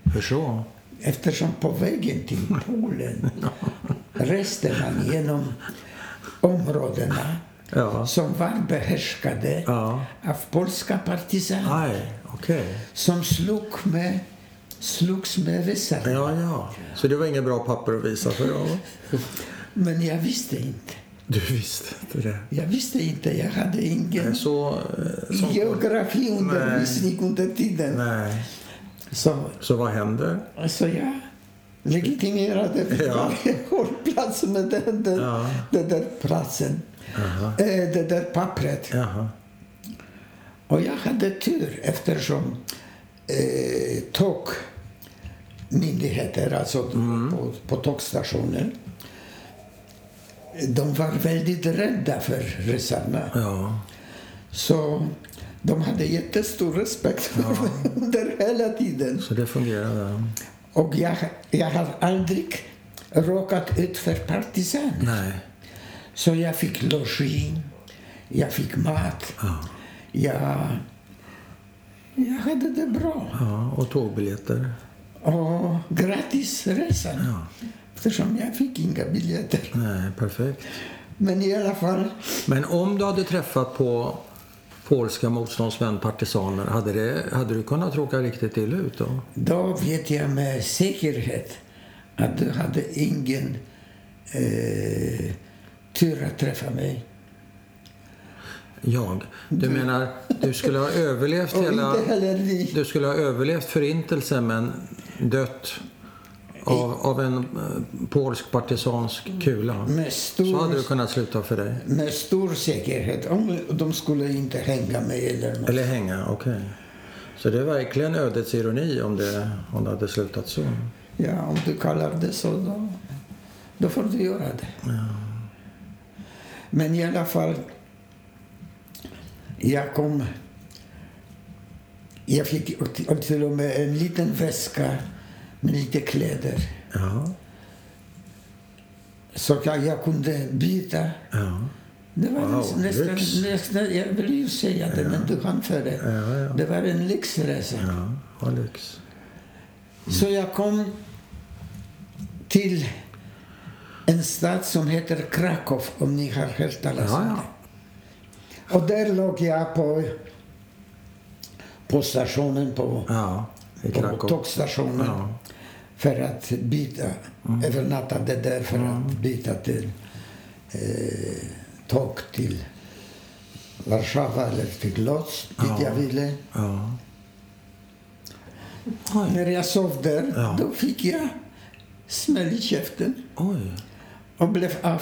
Hur så? Eftersom på vägen till Polen reste man genom områdena Ja. som var behärskade Ja. av polska partisaner Aj, okej. som slog med, slogs med ryssarna. Ja, ja. Så det var inget bra papper att visa för dem? Men jag visste inte. Du visste inte det? Jag visste inte. Jag hade ingen Så... eh, geografiundervisning under tiden. Nej. Så, Så vad händer? så jag legitimerade Ja. hållplats med den där, Ja. den där platsen. Aha. Eh, det där pappret. Jaha. Och jag hade tur eftersom eh, tågmyndigheter, alltså på, på tågstationen, de var väldigt rädda för ryssarna. Ja. Så de hade jättestor respekt för mig under hela tiden. Så det fungerade? Och jag, jag har aldrig råkat ut för partisaner. Nej. Så jag fick logi, jag fick mat, Ja. jag, jag hade det bra. ja. Och tågbiljetter? Och gratis resa. Ja. Eftersom jag fick inga biljetter. Nej, perfekt. Men i alla fall, Men om du hade träffat på polska motståndsmän, partisaner, hade, det, hade du kunnat råka riktigt illa ut då? då vet jag med säkerhet att du hade ingen eh, tur att träffa mig. Jag? Du menar, du skulle ha överlevt hela... Du skulle ha överlevt förintelsen men dött av, av en eh, polsk partisansk kula. Med Så hade stor, kunnat sluta för dig. med stor säkerhet. Om de skulle inte hänga mig eller något. Eller hänga, okej. Så det är verkligen ödets ironi om det, om det hade slutat så. Ja, om du kallar det så, då, då får du göra det. Men i alla fall, jag kom... Jag fick till- och med en liten väska med lite kläder. Ja, Så jag, jag kunde byta. ja, Det var Wow, nästan, nästan, jag vill ju säga det, men du hann före. ja, ja. Det var en lyxresa. ja. Vad lyx. Så jag kom till en stad som heter Krakow, om ni har hört talas om Ja, det. Och där låg jag på, på stationen, på, Ja, på tågstationen Ja. för att byta. Övernattade där för att byta till eh, tåg till Warszawa eller till Lodz, dit Ja. jag ville. Ja. När jag sov där, Ja. då fick jag smäll i käften. Oj. och blev av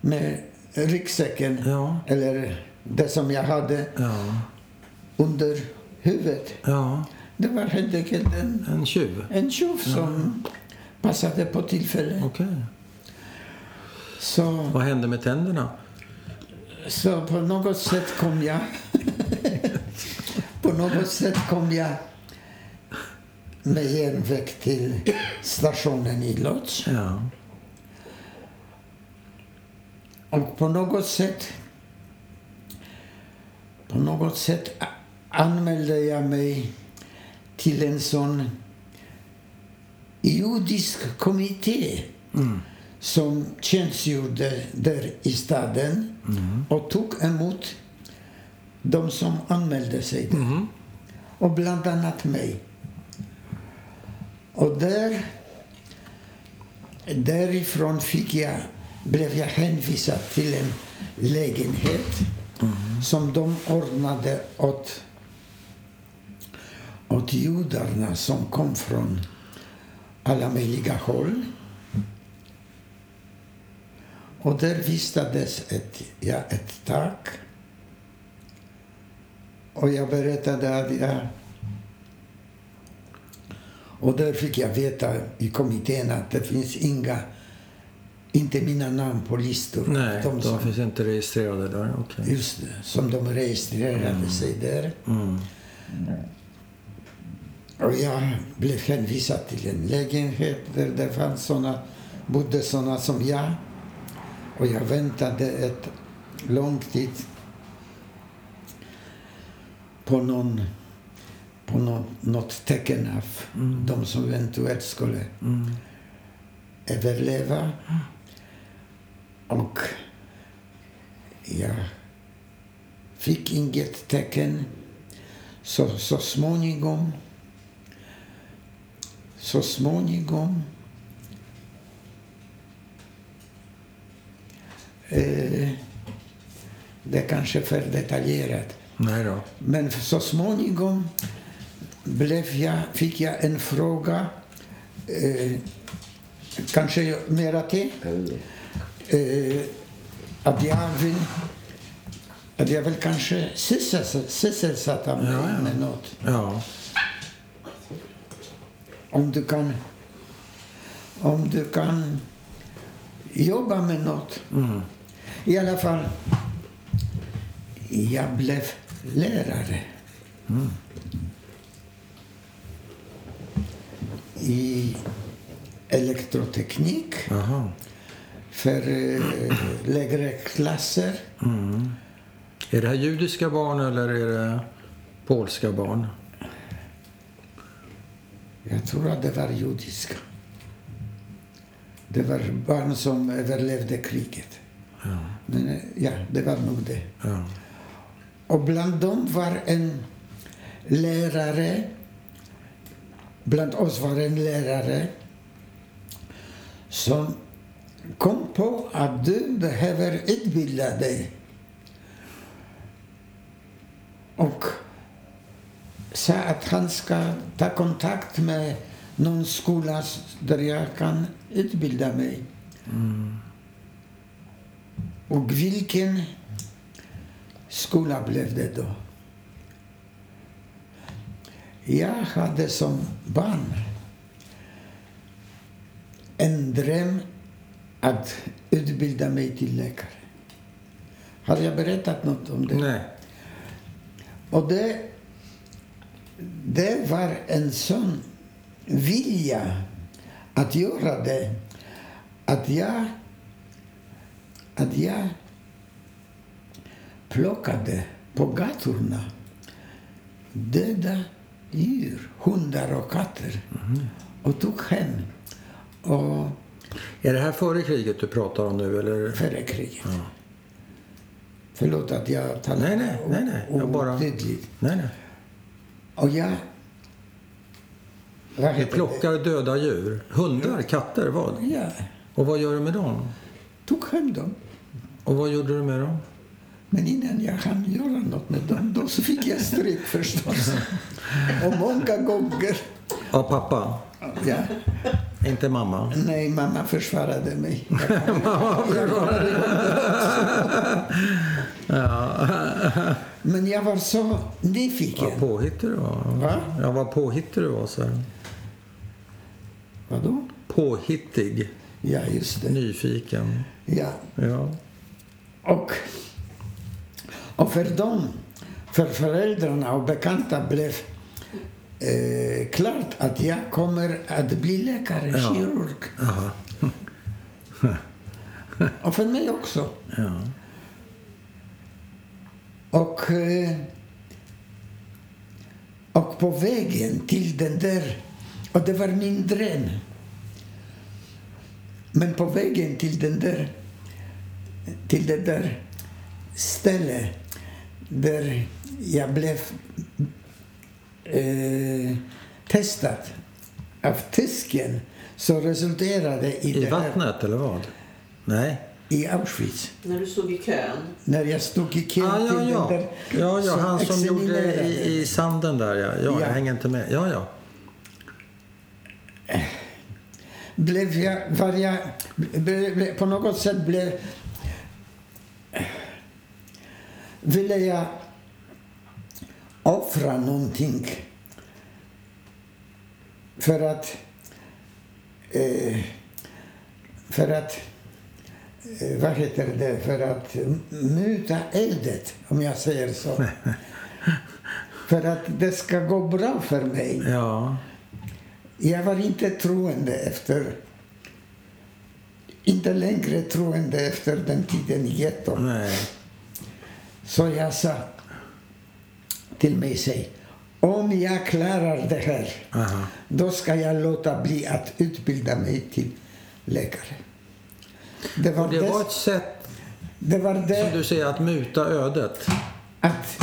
med ryggsäcken, Ja. eller det som jag hade Ja. under huvudet. Ja. Det var helt enkelt en, En tjuv. en tjuv som passade på tillfället. Okej. Så, Vad hände med tänderna? så på något sätt kom jag... på något sätt kom jag med järnväg till stationen i Lodz. Ja. Och på något sätt... På något sätt anmälde jag mig till en sån judisk kommitté som tjänstgjorde där i staden och tog emot de som anmälde sig där. Och bland annat mig. Och där, därifrån fick jag, blev jag hänvisad till en lägenhet som de ordnade åt, åt judarna som kom från alla möjliga håll. Och där vistades ett, ja, ett tak. Och jag berättade att jag... Och där fick jag veta i kommittén att det finns inga, inte mina namn på listor. Nej, de de som, finns inte registrerade där. Okej. just det, som de registrerade sig där. Mm. Och jag blev hänvisad till en lägenhet där det fanns såna, bodde såna som jag. Och jag väntade ett lång tid på någon på något, något tecken av Mm. de som eventuellt skulle överleva. Och jag fick inget tecken. Så, så småningom, så småningom eh, det är kanske för detaljerat. Nej då. Men så småningom blev jag, fick jag en fråga, eh, kanske mera till, eh, att jag vill att jag vill kanske syssels- sysselsätta mig Ja, ja. med något. Ja. Om du kan, om du kan jobba med något. Mm. I alla fall, jag blev lärare. I elektroteknik Jaha. För eh, lägre klasser. Är det här judiska barn eller är det polska barn? Jag tror att det var judiska. Det var barn som överlevde kriget. Ja. Men, eh, ja, det var nog det. ja. Och bland dem var en lärare. Bland oss var en lärare som kom på att du behöver utbilda dig. Och sa att han ska ta kontakt med någon skola där jag kan utbilda mig. Och vilken skola blev det då? Jag hade som barn en dröm att utbilda mig till läkare. Har jag berättat något om det? Nej. Och det, det var en sån vilja att göra det att jag, att jag plockade på gatorna döda djur, hundar och katter och tog hem och Är det här före kriget du pratar om nu eller? före kriget. Förlåt att jag talar Nej, nej, nej, nej. Jag bara- otydligt. Nej, nej. Och jag... Vad Du heter det? plockar döda djur. Hundar, katter, vad? Ja, Och vad gör du med dem? tog hem dem. Och vad gjorde du med dem? Men innan jag hann göra något med dem, då så fick jag stryk förstås. Och många gånger. Av pappa? Ja. Inte mamma? Nej, mamma försvarade mig. Men jag var så nyfiken. Vad påhittig du var. Va? Ja, vad påhittig du var, så. Vadå? Påhittig. Ja, just det. Nyfiken. Ja. Ja. Och, och för dem, för föräldrarna och bekanta blev eh, klart att jag kommer att bli läkare, Ja. kirurg. Och för mig också. Ja. Och, eh, och på vägen till den där, och det var min dröm. Men på vägen till den där, till det där stället där jag blev eh, testad av tysken så resulterade i, I det här, vattnet, eller vad? Nej. i Auschwitz. När du stod i kön. När jag stod i kön Ah, ja, till ja. den där Ja, ja, han som gjorde i, i sanden där, ja. Ja, Ja. jag hänger inte med. Ja, ja. blev jag, var jag, ble, ble, på något sätt blev, ville jag offra någonting för att, eh, för att, eh, vad heter det, för att muta eldet, om jag säger så. För att det ska gå bra för mig. Ja. Jag var inte troende efter... Inte längre troende efter den tiden i getton. Så jag sa till mig själv, om jag klarar det här, Aha. då ska jag låta bli att utbilda mig till läkare. Det var det var ett sätt, det, var som det du säger, att muta ödet. att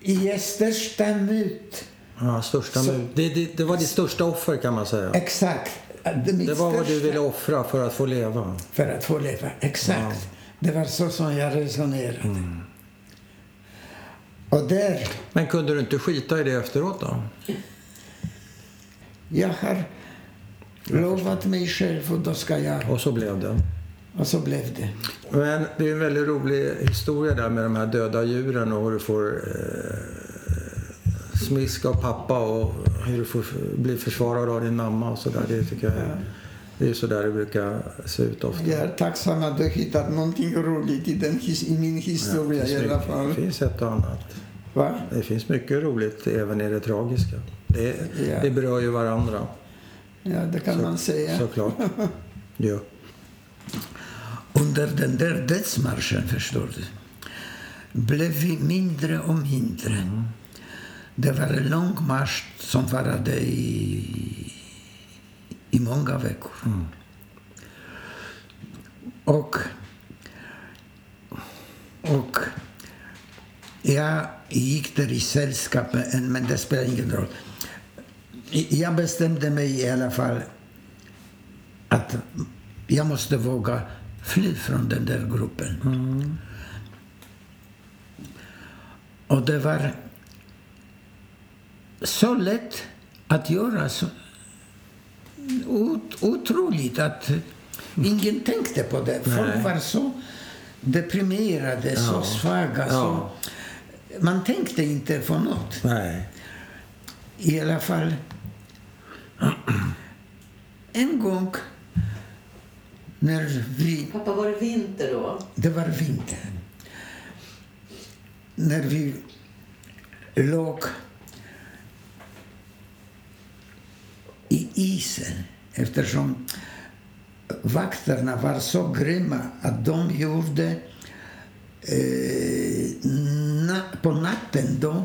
i största mut, Ja, största Så- mut. Det, det, det var ditt största offer kan man säga. exakt, det, Det var vad du ville offra för att få leva. för att få leva. Exakt. Det var så som jag resonerade. Mm. Och där, Men kunde du inte skita i det efteråt då? jag har lovat mig själv och då ska jag... Och så blev det. Och så blev det. Men det är en väldigt rolig historia där med de här döda djuren och hur du får eh, smiska av pappa och hur du får bli försvarad av din mamma och sådär. Det tycker jag är, det är så där det brukar se ut ofta. Jag är tacksam att du hittat någonting roligt i, den, his- i min historia det, i alla fall. det finns ett och annat. Va? Det finns mycket roligt även i det tragiska. Det, Ja. det berör ju varandra Ja, det kan man säga. såklart. Ja. Under den där dödsmarschen, förstår du, blev vi mindre och mindre. Det var en lång marsch som varade i, i många veckor. Och, och jag gick där i sällskap, med en- men det spelar ingen roll. Jag bestämde mig i alla fall att jag måste våga fly från den där gruppen. Och det var så lätt att göra. Så ot- otroligt att ingen tänkte på det. Folk Nej. var så deprimerade, så svaga. Så Ja. Man tänkte inte på något. Nej. I alla fall en gång när vi Pappa, var det vinter då? Det var vinter. När vi låg i isen eftersom vakterna var så grymma att de gjorde eh, na, på natten då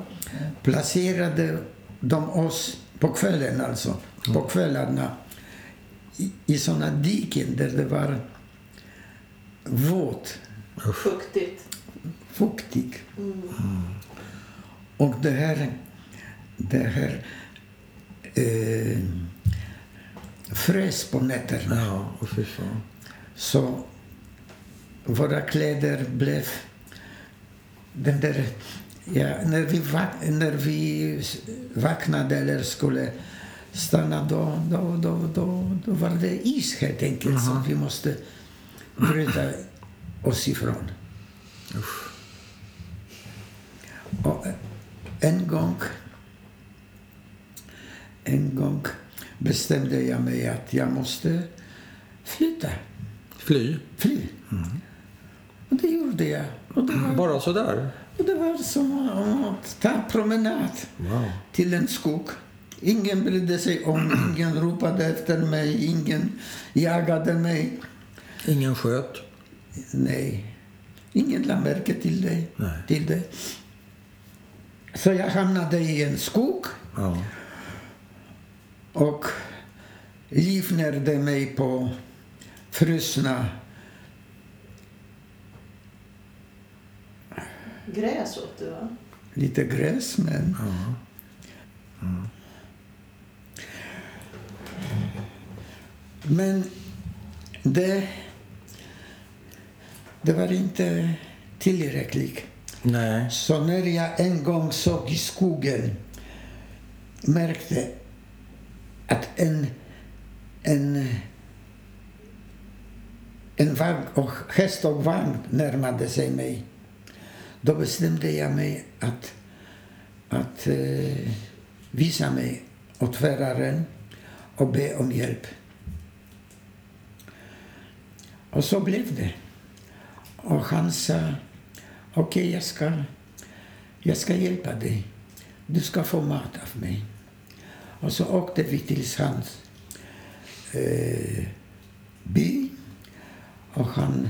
placerade de oss, på kvällen alltså, på kvällarna i, i såna diken där det var våt Fuktigt. fuktig. Och det här, det här eh, frös på nätterna. Ja, och fan. Så våra kläder blev... Den där, ja, när, vi vak, när vi vaknade eller skulle stanna då, då, då, då, då var det is helt enkelt som vi måste bryta oss ifrån. Och en gång, en gång bestämde jag mig att jag måste flytta, Fly? fly. Och det gjorde jag. Och det var, Bara sådär? och det var som att ta promenad Wow. till en skog. Ingen brydde sig om, ingen ropade efter mig, ingen jagade mig. Ingen sköt? Nej, ingen lade märke till. Nej. Till det. Så jag hamnade i en skog Ja. och livnärde mig på frusna Gräs åt du, va? lite gräs, men... Men det, det var inte tillräckligt. Nej. Så när jag en gång såg i skogen märkte att en, en, en vagn och häst och vagn närmade sig mig. Då bestämde jag mig att, att eh, visa mig åt föraren och be om hjälp. Och så blev det. Och han sa, okej jag, ska, jag ska hjälpa dig. du ska få mat av mig. Och så åkte vi till hans eh, by och han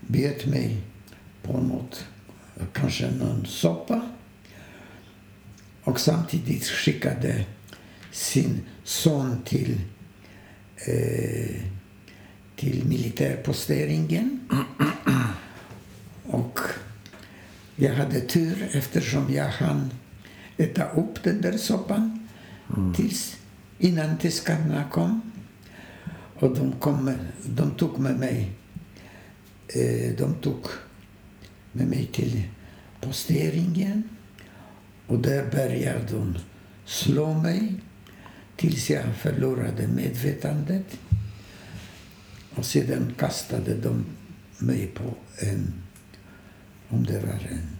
bjöd mig på något, kanske någon soppa. Och samtidigt skickade sin son till, eh, till militärposteringen. Och jag hade tur eftersom jag hann äta upp den där soppan tills, innan tyskarna kom. Och de, kom, de tog med mig eh, de tog med mig till posteringen och där började de slå mig tills jag förlorade medvetandet. Och sedan kastade de mig på en, om det var en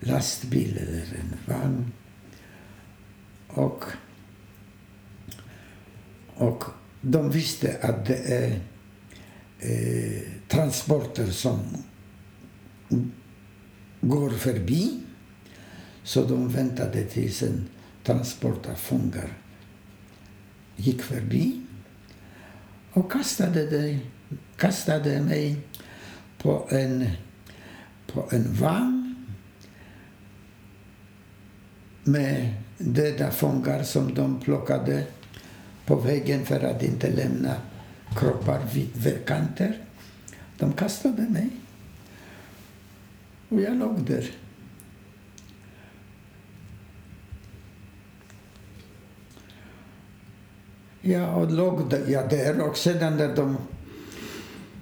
lastbil eller en vagn. Och, och de visste att det är eh, transporter som går förbi. Så de väntade tills en transport av fångar gick förbi och kastade, det, kastade mig på en, på en vagn med döda fångar som de plockade på vägen för att inte lämna kroppar vid vägkanter. De kastade mig. Och jag låg där. Ja, och låg där- jag där och sedan när de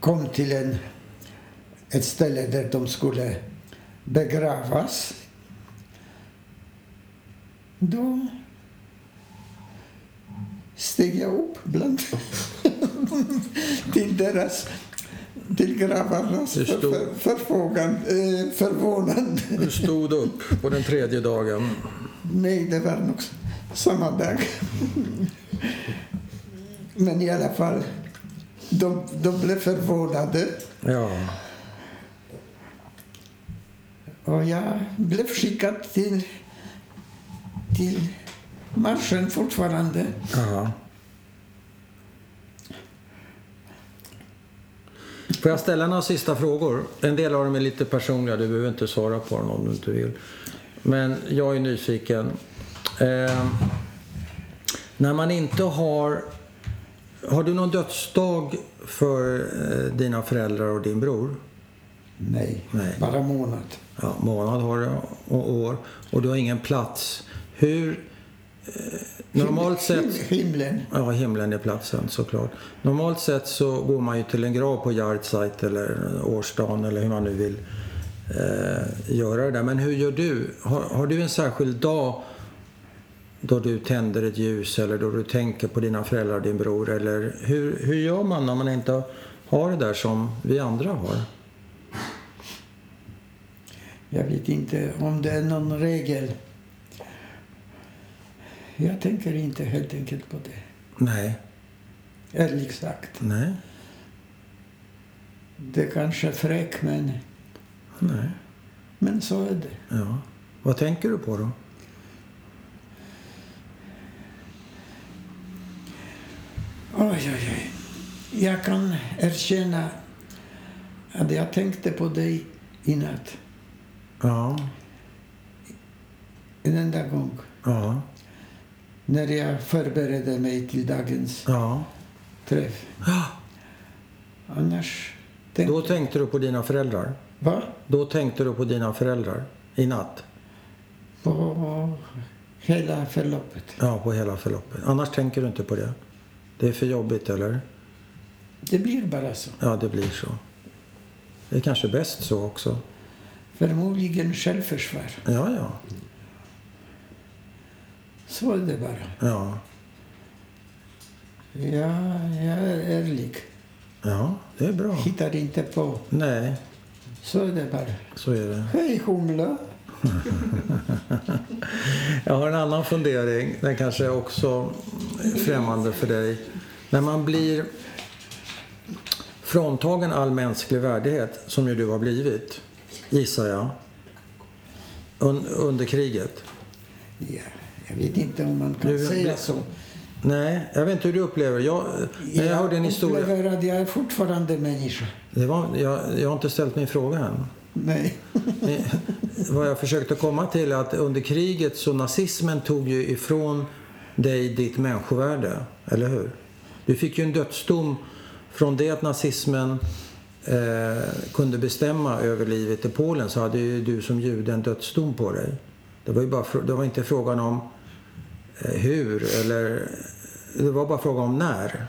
kom till en, ett ställe där de skulle begravas då steg jag upp bland till deras till för, stod- för, förfrågan, eh, förvånande. Du stod upp på den tredje dagen. Nej, det var nog samma dag. Men i alla fall, de, de blev förvånade. Ja. Och jag blev skickad till, till marschen fortfarande. Aha. Får jag ställa några sista frågor? En del av dem är lite personliga, du behöver inte svara på dem om du inte vill. Men jag är nyfiken. Eh, när man inte har... Har du någon dödsdag för eh, dina föräldrar och din bror? Nej, Nej. bara månad. Ja, månad har du och år. Och du har ingen plats. Hur... Normalt sett... him- Himlen. Ja, himlen är platsen såklart. Normalt sett så går man ju till en grav på Yahrzeit eller årsdagen eller hur man nu vill eh, göra det där. Men hur gör du? Har, har du en särskild dag då du tänder ett ljus eller då du tänker på dina föräldrar och din bror? Eller hur, hur gör man när man inte har det där som vi andra har? Jag vet inte om det är någon regel. Jag tänker inte helt enkelt på det. Nej, Ärligt sagt. nej, Det kanske är fräck, men, nej. men så är det. Ja. Vad tänker du på då? Oj, oj, oj. Jag kan erkänna att jag tänkte på dig i natt. Ja, En enda gång. ja, När jag förberedde mig till dagens ja. träff. Ja, Annars tänkte Då tänkte du på dina föräldrar? Va? Då tänkte du på dina föräldrar i natt? På hela förloppet. Ja, på hela förloppet. Annars tänker du inte på det? Det är för jobbigt, eller? Det blir bara så. Ja, det blir så. Det är kanske bäst så också. Förmodligen självförsvar. Ja, ja. Så är det bara. Ja, Ja, jag är ärlig. ja det är bra. Hittar inte på. Nej, Så är det bara. så är det. Hej humla! Jag har en annan fundering. Den kanske är också främmande för dig. När man blir fråntagen all mänsklig värdighet, som ju du har blivit, gissar jag, un under kriget. Ja, jag vet inte om man kan Du- säga så. Nej, jag vet inte hur du upplever det. Jag, när jag hörde en historia... upplever att jag är fortfarande människa. Det var, jag, jag har inte ställt min fråga än. Nej. Vad jag försökte komma till är att under kriget så nazismen tog ju ifrån dig ditt människovärde, eller hur? Du fick ju en dödsdom från det att nazismen eh, kunde bestämma över livet i Polen så hade ju du som jude en dödsdom på dig. Det var ju bara, det var inte frågan om hur eller det var bara frågan om när.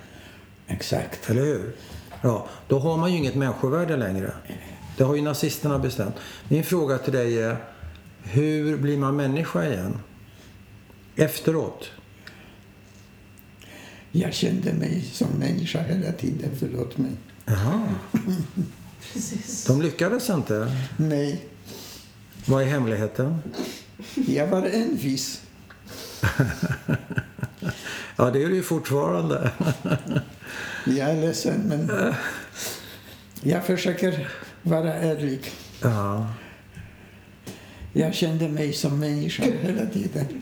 Exakt. Eller hur? Ja, då har man ju inget människovärde längre. Det har ju nazisterna bestämt. Min fråga till dig är, hur blir man människa igen? Efteråt? Jag kände mig som människa hela tiden, förlåt mig. Jaha, Precis. de lyckades inte. Nej, Vad är hemligheten? jag var envis. Ja, det är du ju fortfarande. Jag är ledsen, men jag försöker vara ärlig. Ja, Jag kände mig som människa hela tiden.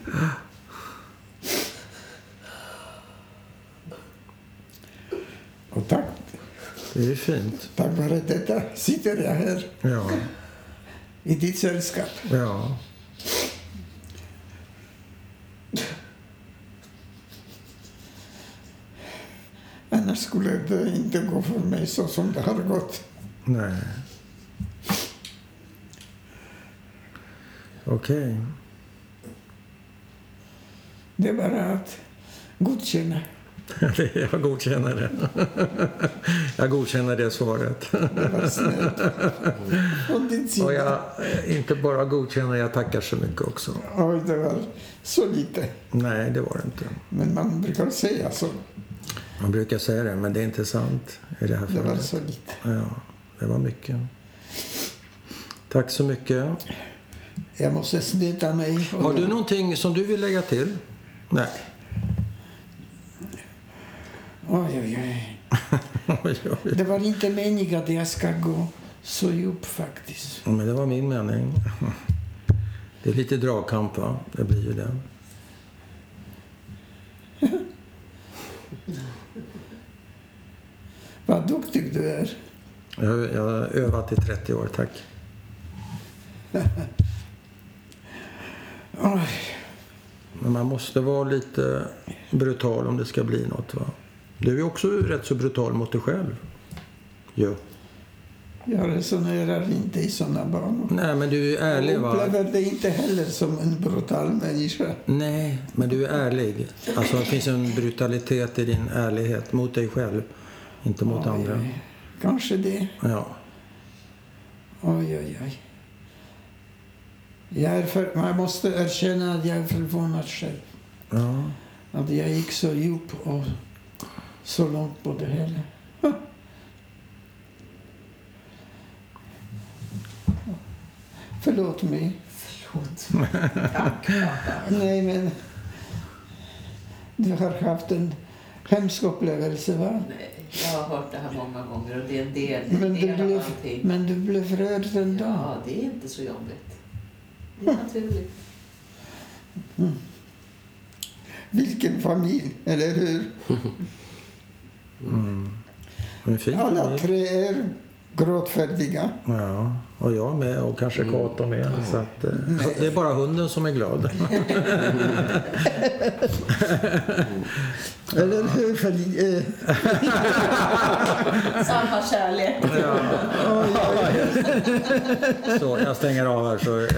Och tack, det är fint. tack vare detta sitter jag här Ja, i ditt sällskap. ja. Annars skulle det inte gå för mig så som det har gått. Nej. Okej. Det är bara att godkänna. Jag godkänner det. Jag godkänner det svaret. Det Och jag eh, inte bara godkänner, jag tackar så mycket också. Oj, det var så lite. Nej, det var det inte. Men man brukar säga så. Man brukar säga det, men det är inte sant i det här Det var fallet. så lite. Ja, det var mycket. Tack så mycket. Jag måste snita mig. Har du någonting som du vill lägga till? Nej. Oj, oj, oj. Oj, oj. Det var inte meningen att jag ska gå så djupt faktiskt. Men det var min mening. Det är lite dragkamp, va? Det blir ju det. Vad duktig du är. Jag, jag har övat i 30 år, tack. Men man måste vara lite brutal om det ska bli något, va? Du är också rätt så brutal mot dig själv. Jo. Jag resonerar inte i såna banor. Nej, men du är ärlig, Jag va? upplever det inte heller som en brutal människa. Nej, men du är ärlig. Alltså, det finns en brutalitet i din ärlighet mot dig själv, inte mot Oj, andra. oj. Kanske det. Ja. Oj, oj, oj. Jag, är för, man måste erkänna att jag är förvånad själv. ja. Att jag gick så djupt och så långt på det hela. Förlåt mig. Förlåt. Tack. Nej, men du har haft en hemsk upplevelse, va? Nej, jag har hört det här många gånger och det är en del, Men en du del av blev, men du blev rörd ändå. Ja, det är inte så jobbigt. Det är naturligt. Vilken familj, eller hur? Fin Alla tre är gråtfärdiga. Ja, och jag med och kanske Kato med. Så att, eh, det är bara hunden som är glad. Eller hur? Eh, Samma kärlek. Så jag stänger av här så